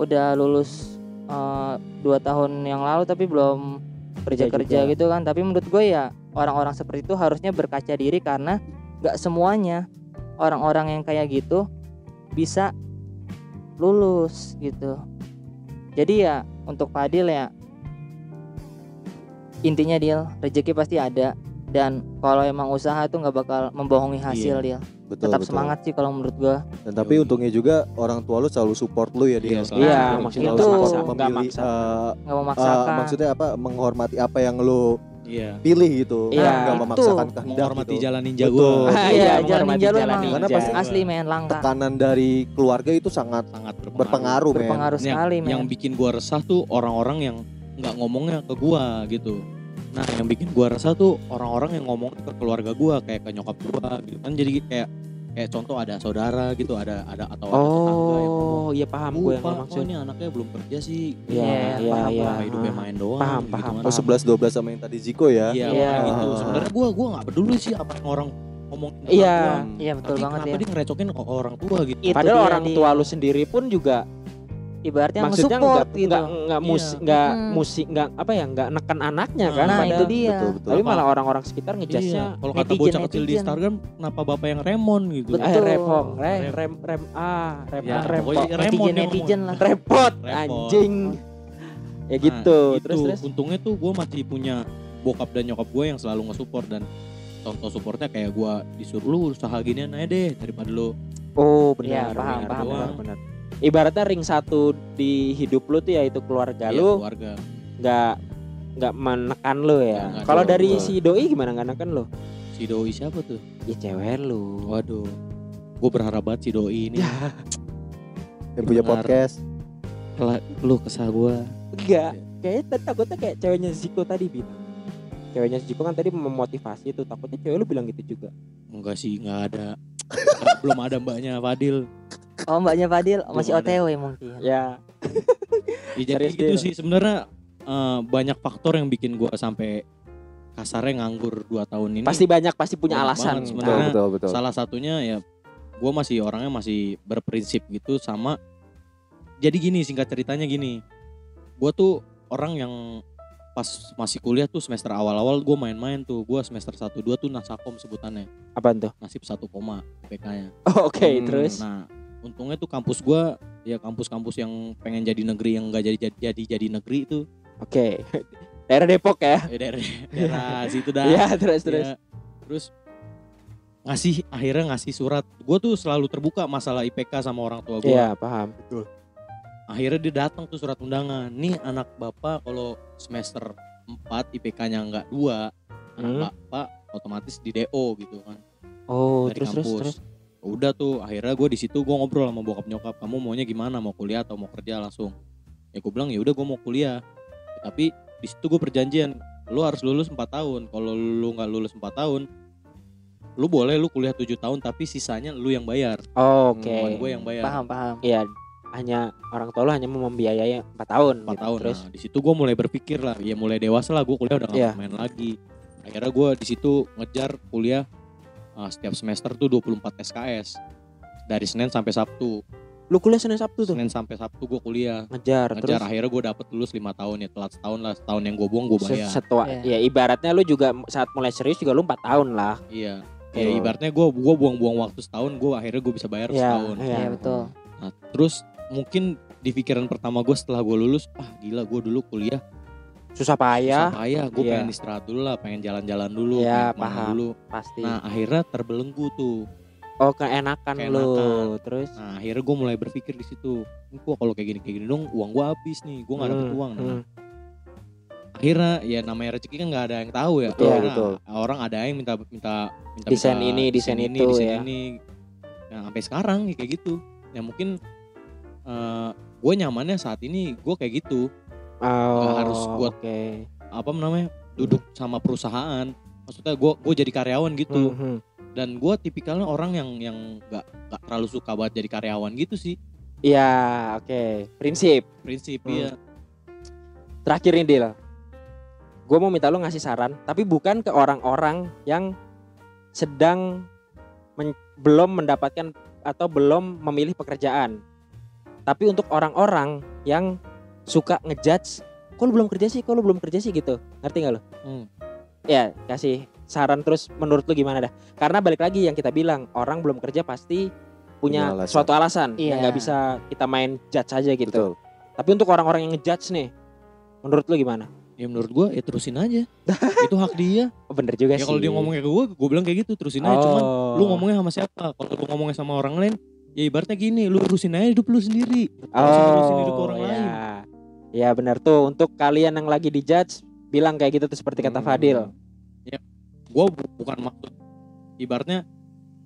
udah lulus eh, dua tahun yang lalu tapi belum kerja kerja juga. gitu kan. Tapi menurut gue ya orang-orang seperti itu harusnya berkaca diri karena nggak semuanya orang-orang yang kayak gitu bisa lulus gitu. Jadi ya untuk Fadil ya intinya deal rezeki pasti ada dan kalau emang usaha tuh nggak bakal membohongi hasil deal. Betul Tetap betul. semangat sih kalau menurut gua. dan tapi Yoi. untungnya juga orang tua lu selalu support lu ya dia Iya, selalu. iya maksudnya itu. nggak maksa Nggak memaksakan. maksudnya apa menghormati apa yang lu Iya. pilih gitu Iya, nggak memaksakan kehendak Menghormati gitu. jalan ninja Betul. gua. Ah, Iya, iya, jalan menghormati ninja lu jalan emang ninja. Karena pasti asli men langka. tekanan dari keluarga itu sangat Sangat berpengaruh. berpengaruh yang, sekali men. yang bikin gua resah tuh orang-orang yang nggak ngomongnya ke gua gitu nah yang bikin gua resah tuh orang-orang yang ngomong ke keluarga gua kayak ke nyokap gua gitu kan jadi kayak kayak contoh ada saudara gitu ada ada atau ada tetangga yang ngomong oh iya paham gue yang "Lupa, lo kok maksud ini anaknya belum kerja sih Iya, Iya, iya, paham, iya. Hidupnya main doang Paham, gitu paham, kan. oh 11 12 sama yang tadi Ziko ya Iya, Iya. kayak gitu. Ah. Sebenarnya gua gua nggak peduli sih apa yang orang ngomong Iya. Iya betul Tapi banget kenapa ya. dia ngerecokin ke orang tua gitu? Itu Padahal dia, orang tua lu sendiri pun juga Ibaratnya maksudnya nggak gitu. nggak nggak Iya. musik nggak Hmm. musik nggak apa ya nggak neken anaknya kan Nah, itu dia. betul betul tapi Apa? malah orang-orang sekitar ngejasnya Iya. Kalau kata netizen, bocah kecil di netizen. Instagram, kenapa bapak yang Remon gitu? Betul. eh repong rem Rem. rem rem ah rem Ya, Remon netizen netizen lah. repot anjing ya Nah, gitu itu. terus terus Untungnya tuh gue masih punya bokap dan nyokap gue yang selalu nge-support dan contoh supportnya kayak gue disuruh lu usaha ginian aja deh daripada lu oh benar paham, benar, paham, paham. benar. Ibaratnya ring satu di hidup lu tuh yaitu keluarga ya, lu keluarga. nggak nggak menekan lu Ya, ya kalau dari Betul. si doi gimana nggak neken lu Si Doi siapa tuh? ya cewek lu Waduh. Gue berharap banget si Doi ini yang punya podcast Kela- lu kesah gue. enggak kayaknya tadi takutnya kayak ceweknya Ziko tadi bilang ceweknya Ziko kan tadi memotivasi tuh takutnya cewek lu bilang gitu juga Enggak sih, nggak ada. Belum ada mbaknya Fadil. Oh mbaknya Fadil masih Belum ada. OTW mungkin. ya Ya, jadi Serius, gitu Dil. sih sebenarnya eh, banyak faktor yang bikin gue sampai kasarnya nganggur 2 tahun ini. pasti banyak pasti punya alasan banget betul sebenarnya. betul betul salah satunya ya gue masih orangnya masih berprinsip gitu sama jadi gini singkat ceritanya gini gue tuh orang yang pas masih kuliah tuh semester awal-awal gue main-main tuh gue semester 1 2 tuh nasakom sebutannya apa tuh nasib 1 koma IPK-nya oh, oke Hmm, terus nah untungnya tuh kampus gue ya kampus-kampus yang pengen jadi negeri yang gak jadi jadi jadi, jadi negeri itu. Oke. Daerah Depok ya? Ya daerah, daerah situ dah. Ya terus terus. Ya, terus ngasih akhirnya ngasih surat. Gue tuh selalu terbuka masalah IPK sama orang tua gue Iya paham. Akhirnya dia datang tuh surat undangan. Nih anak bapak kalau semester 4 IPK-nya nggak dua anak Hmm. bapak otomatis di DO gitu kan. Oh dari terus terus kampus. terus udah tuh akhirnya gue di situ gue ngobrol sama bokap nyokap kamu maunya gimana? Mau kuliah atau mau kerja? Langsung. Ya gue bilang ya udah gue mau kuliah. Tapi di situ gue perjanjian lu harus lulus 4 tahun. Kalau lu nggak lulus 4 tahun lu boleh lu kuliah 7 tahun tapi sisanya lu yang bayar. Oh, oke. Bukan gue yang bayar. Paham paham. Iya hanya orang tua lu hanya mau membiayai 4 tahun 4 gitu. tahun. terus nah di situ gue mulai berpikir lah. Ya mulai dewasa lah gue kuliah udah gak Iya. main lagi. Akhirnya gue di situ ngejar kuliah uh, setiap semester tuh 24 SKS dari Senin sampai Sabtu Lu kuliah Senin Sabtu tuh. Senin sampai Sabtu gue kuliah Ngejar, ngejar terus akhirnya gue dapet lulus lima tahun ya telat setahun lah setahun yang gue buang gue bayar setua Iya. ya ibaratnya lu juga saat mulai serius juga lu 4 tahun lah. iya Betul. ya ibaratnya gue gua buang-buang waktu setahun gue akhirnya gue bisa bayar Iya, setahun iya. Iya betul. Nah, terus mungkin di pikiran pertama gue setelah gue lulus ah gila gue dulu kuliah Susah payah, susah payah gue Iya. pengen istirahat dulu lah pengen jalan-jalan dulu pengen ke mana paham. dulu pasti. nah akhirnya terbelenggu tuh oh, keenakan, lu. Keenakan. Terus nah akhirnya gue mulai berpikir di situ gue kalau kayak gini kayak gini dong uang gue habis nih gue nggak dapet Hmm, uang nah, hmm. akhirnya ya namanya rezeki kan nggak ada yang tahu ya Betul, Akhirnya betul. orang ada yang minta minta minta Desain minta ini, desain ini itu, desain ya. ini nah, sampai sekarang ya kayak gitu ya mungkin gue nyamannya saat ini gue kayak gitu Oh, harus gua- Oke. apa namanya duduk sama perusahaan maksudnya gue gue jadi karyawan gitu Hmm, hmm. dan gue tipikalnya orang yang yang nggak nggak terlalu suka buat jadi karyawan gitu sih Iya, oke. Prinsip. prinsip Hmm. ya Terakhir nih Dil. Gue mau minta lu ngasih saran, tapi bukan ke orang-orang yang sedang men- belum mendapatkan atau belum memilih pekerjaan. Tapi untuk orang-orang yang suka ngejudge, kok lu belum kerja sih, kok lu belum kerja sih gitu. Ngerti gak lu? Hmm. Ya, kasih saran terus menurut lu gimana dah? Karena balik lagi yang kita bilang, orang belum kerja pasti punya Punya alasan. suatu alasan Iya. yang nggak bisa kita main judge aja gitu. Betul. Tapi untuk orang-orang yang ngejudge nih, menurut lu gimana? ya menurut gue ya terusin aja itu hak dia Oh, bener juga ya sih. kalau dia ngomong kayak gue gue bilang kayak gitu terusin aja cuman Oh. lu ngomongnya sama siapa kalau lu ngomongnya sama orang lain ya ibaratnya gini lu urusin aja hidup lu sendiri oh, ngurusin hidup orang ya. lain. Ya benar tuh untuk kalian yang lagi dijudge bilang kayak gitu tuh seperti kata Hmm. Fadil. gue bukan maksud ibaratnya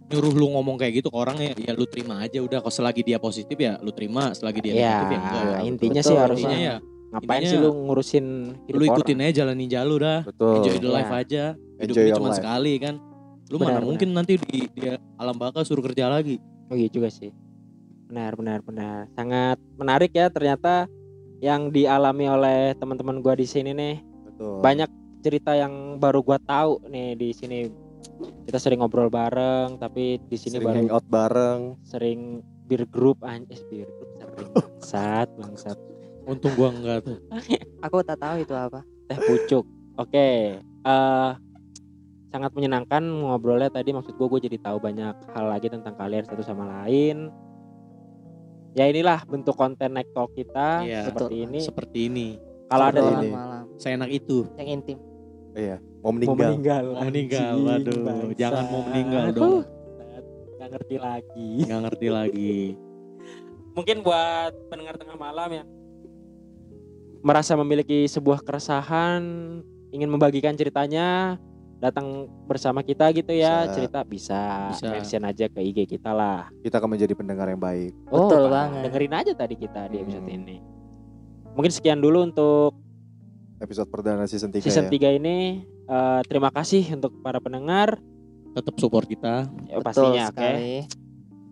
nyuruh lu ngomong kayak gitu ke orang ya ya lu terima aja udah kalau selagi dia positif ya lu terima selagi dia Ya, negatif ya enggak ya, intinya betul. sih harusnya intinya ya ngapain intinya sih lu ngurusin hidup lu ikutin orang? aja jalanin jalur dah Betul. enjoy the Iya. life aja hidup Enjoy ini cuma life. sekali kan lu Benar, mana benar. mungkin nanti di dia alam baka suruh kerja lagi Oh iya juga sih. Benar, benar, benar. Sangat menarik ya ternyata yang dialami oleh teman-teman gua di sini nih. Betul. Banyak cerita yang baru gua tahu nih di sini. Kita sering ngobrol bareng, tapi di sini Sering baru hangout bareng. sering bir group anjir bir group sering bangsat bangsat untung gua enggak tuh Aku tak tahu itu apa. teh pucuk oke eh sangat menyenangkan ngobrolnya tadi maksud gue gue jadi tahu banyak hal lagi tentang kalian satu sama lain ya inilah bentuk konten neck talk kita Iya. seperti ini seperti ini kalau ada yang ini. malam seenak itu yang intim. Iya. Mau mau meninggal. meninggal mau meninggal anjing, waduh bangsat. jangan mau meninggal dong nggak ngerti lagi nggak ngerti lagi mungkin buat pendengar tengah malam yang merasa memiliki sebuah keresahan ingin membagikan ceritanya datang bersama kita gitu ya Bisa. cerita bisa, Bisa. mention aja ke IG kita lah Kita akan menjadi pendengar yang baik. Betul Pak, banget. dengerin aja tadi kita di episode Hmm. ini mungkin sekian dulu untuk Episode perdana season 3 season ya. 3 ini Eh, terima kasih untuk para pendengar tetap support kita ya, Betul pastinya oke sekali.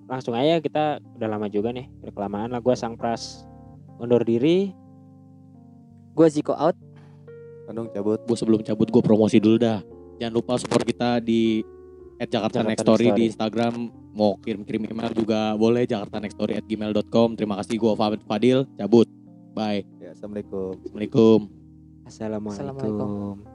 langsung aja kita udah lama juga nih udah kelamaan lah gue sang pras undur diri Gue Ziko out. Bandung cabut. gue sebelum cabut gue promosi dulu dah jangan lupa support kita di at Jakarta, Jakarta Next Story di. Instagram mau kirim-kirim email juga boleh jakarta next story at gmail.com terima kasih gue Fadil cabut bye Ya, Assalamualaikum. assalamualaikum Assalamualaikum. Assalamualaikum.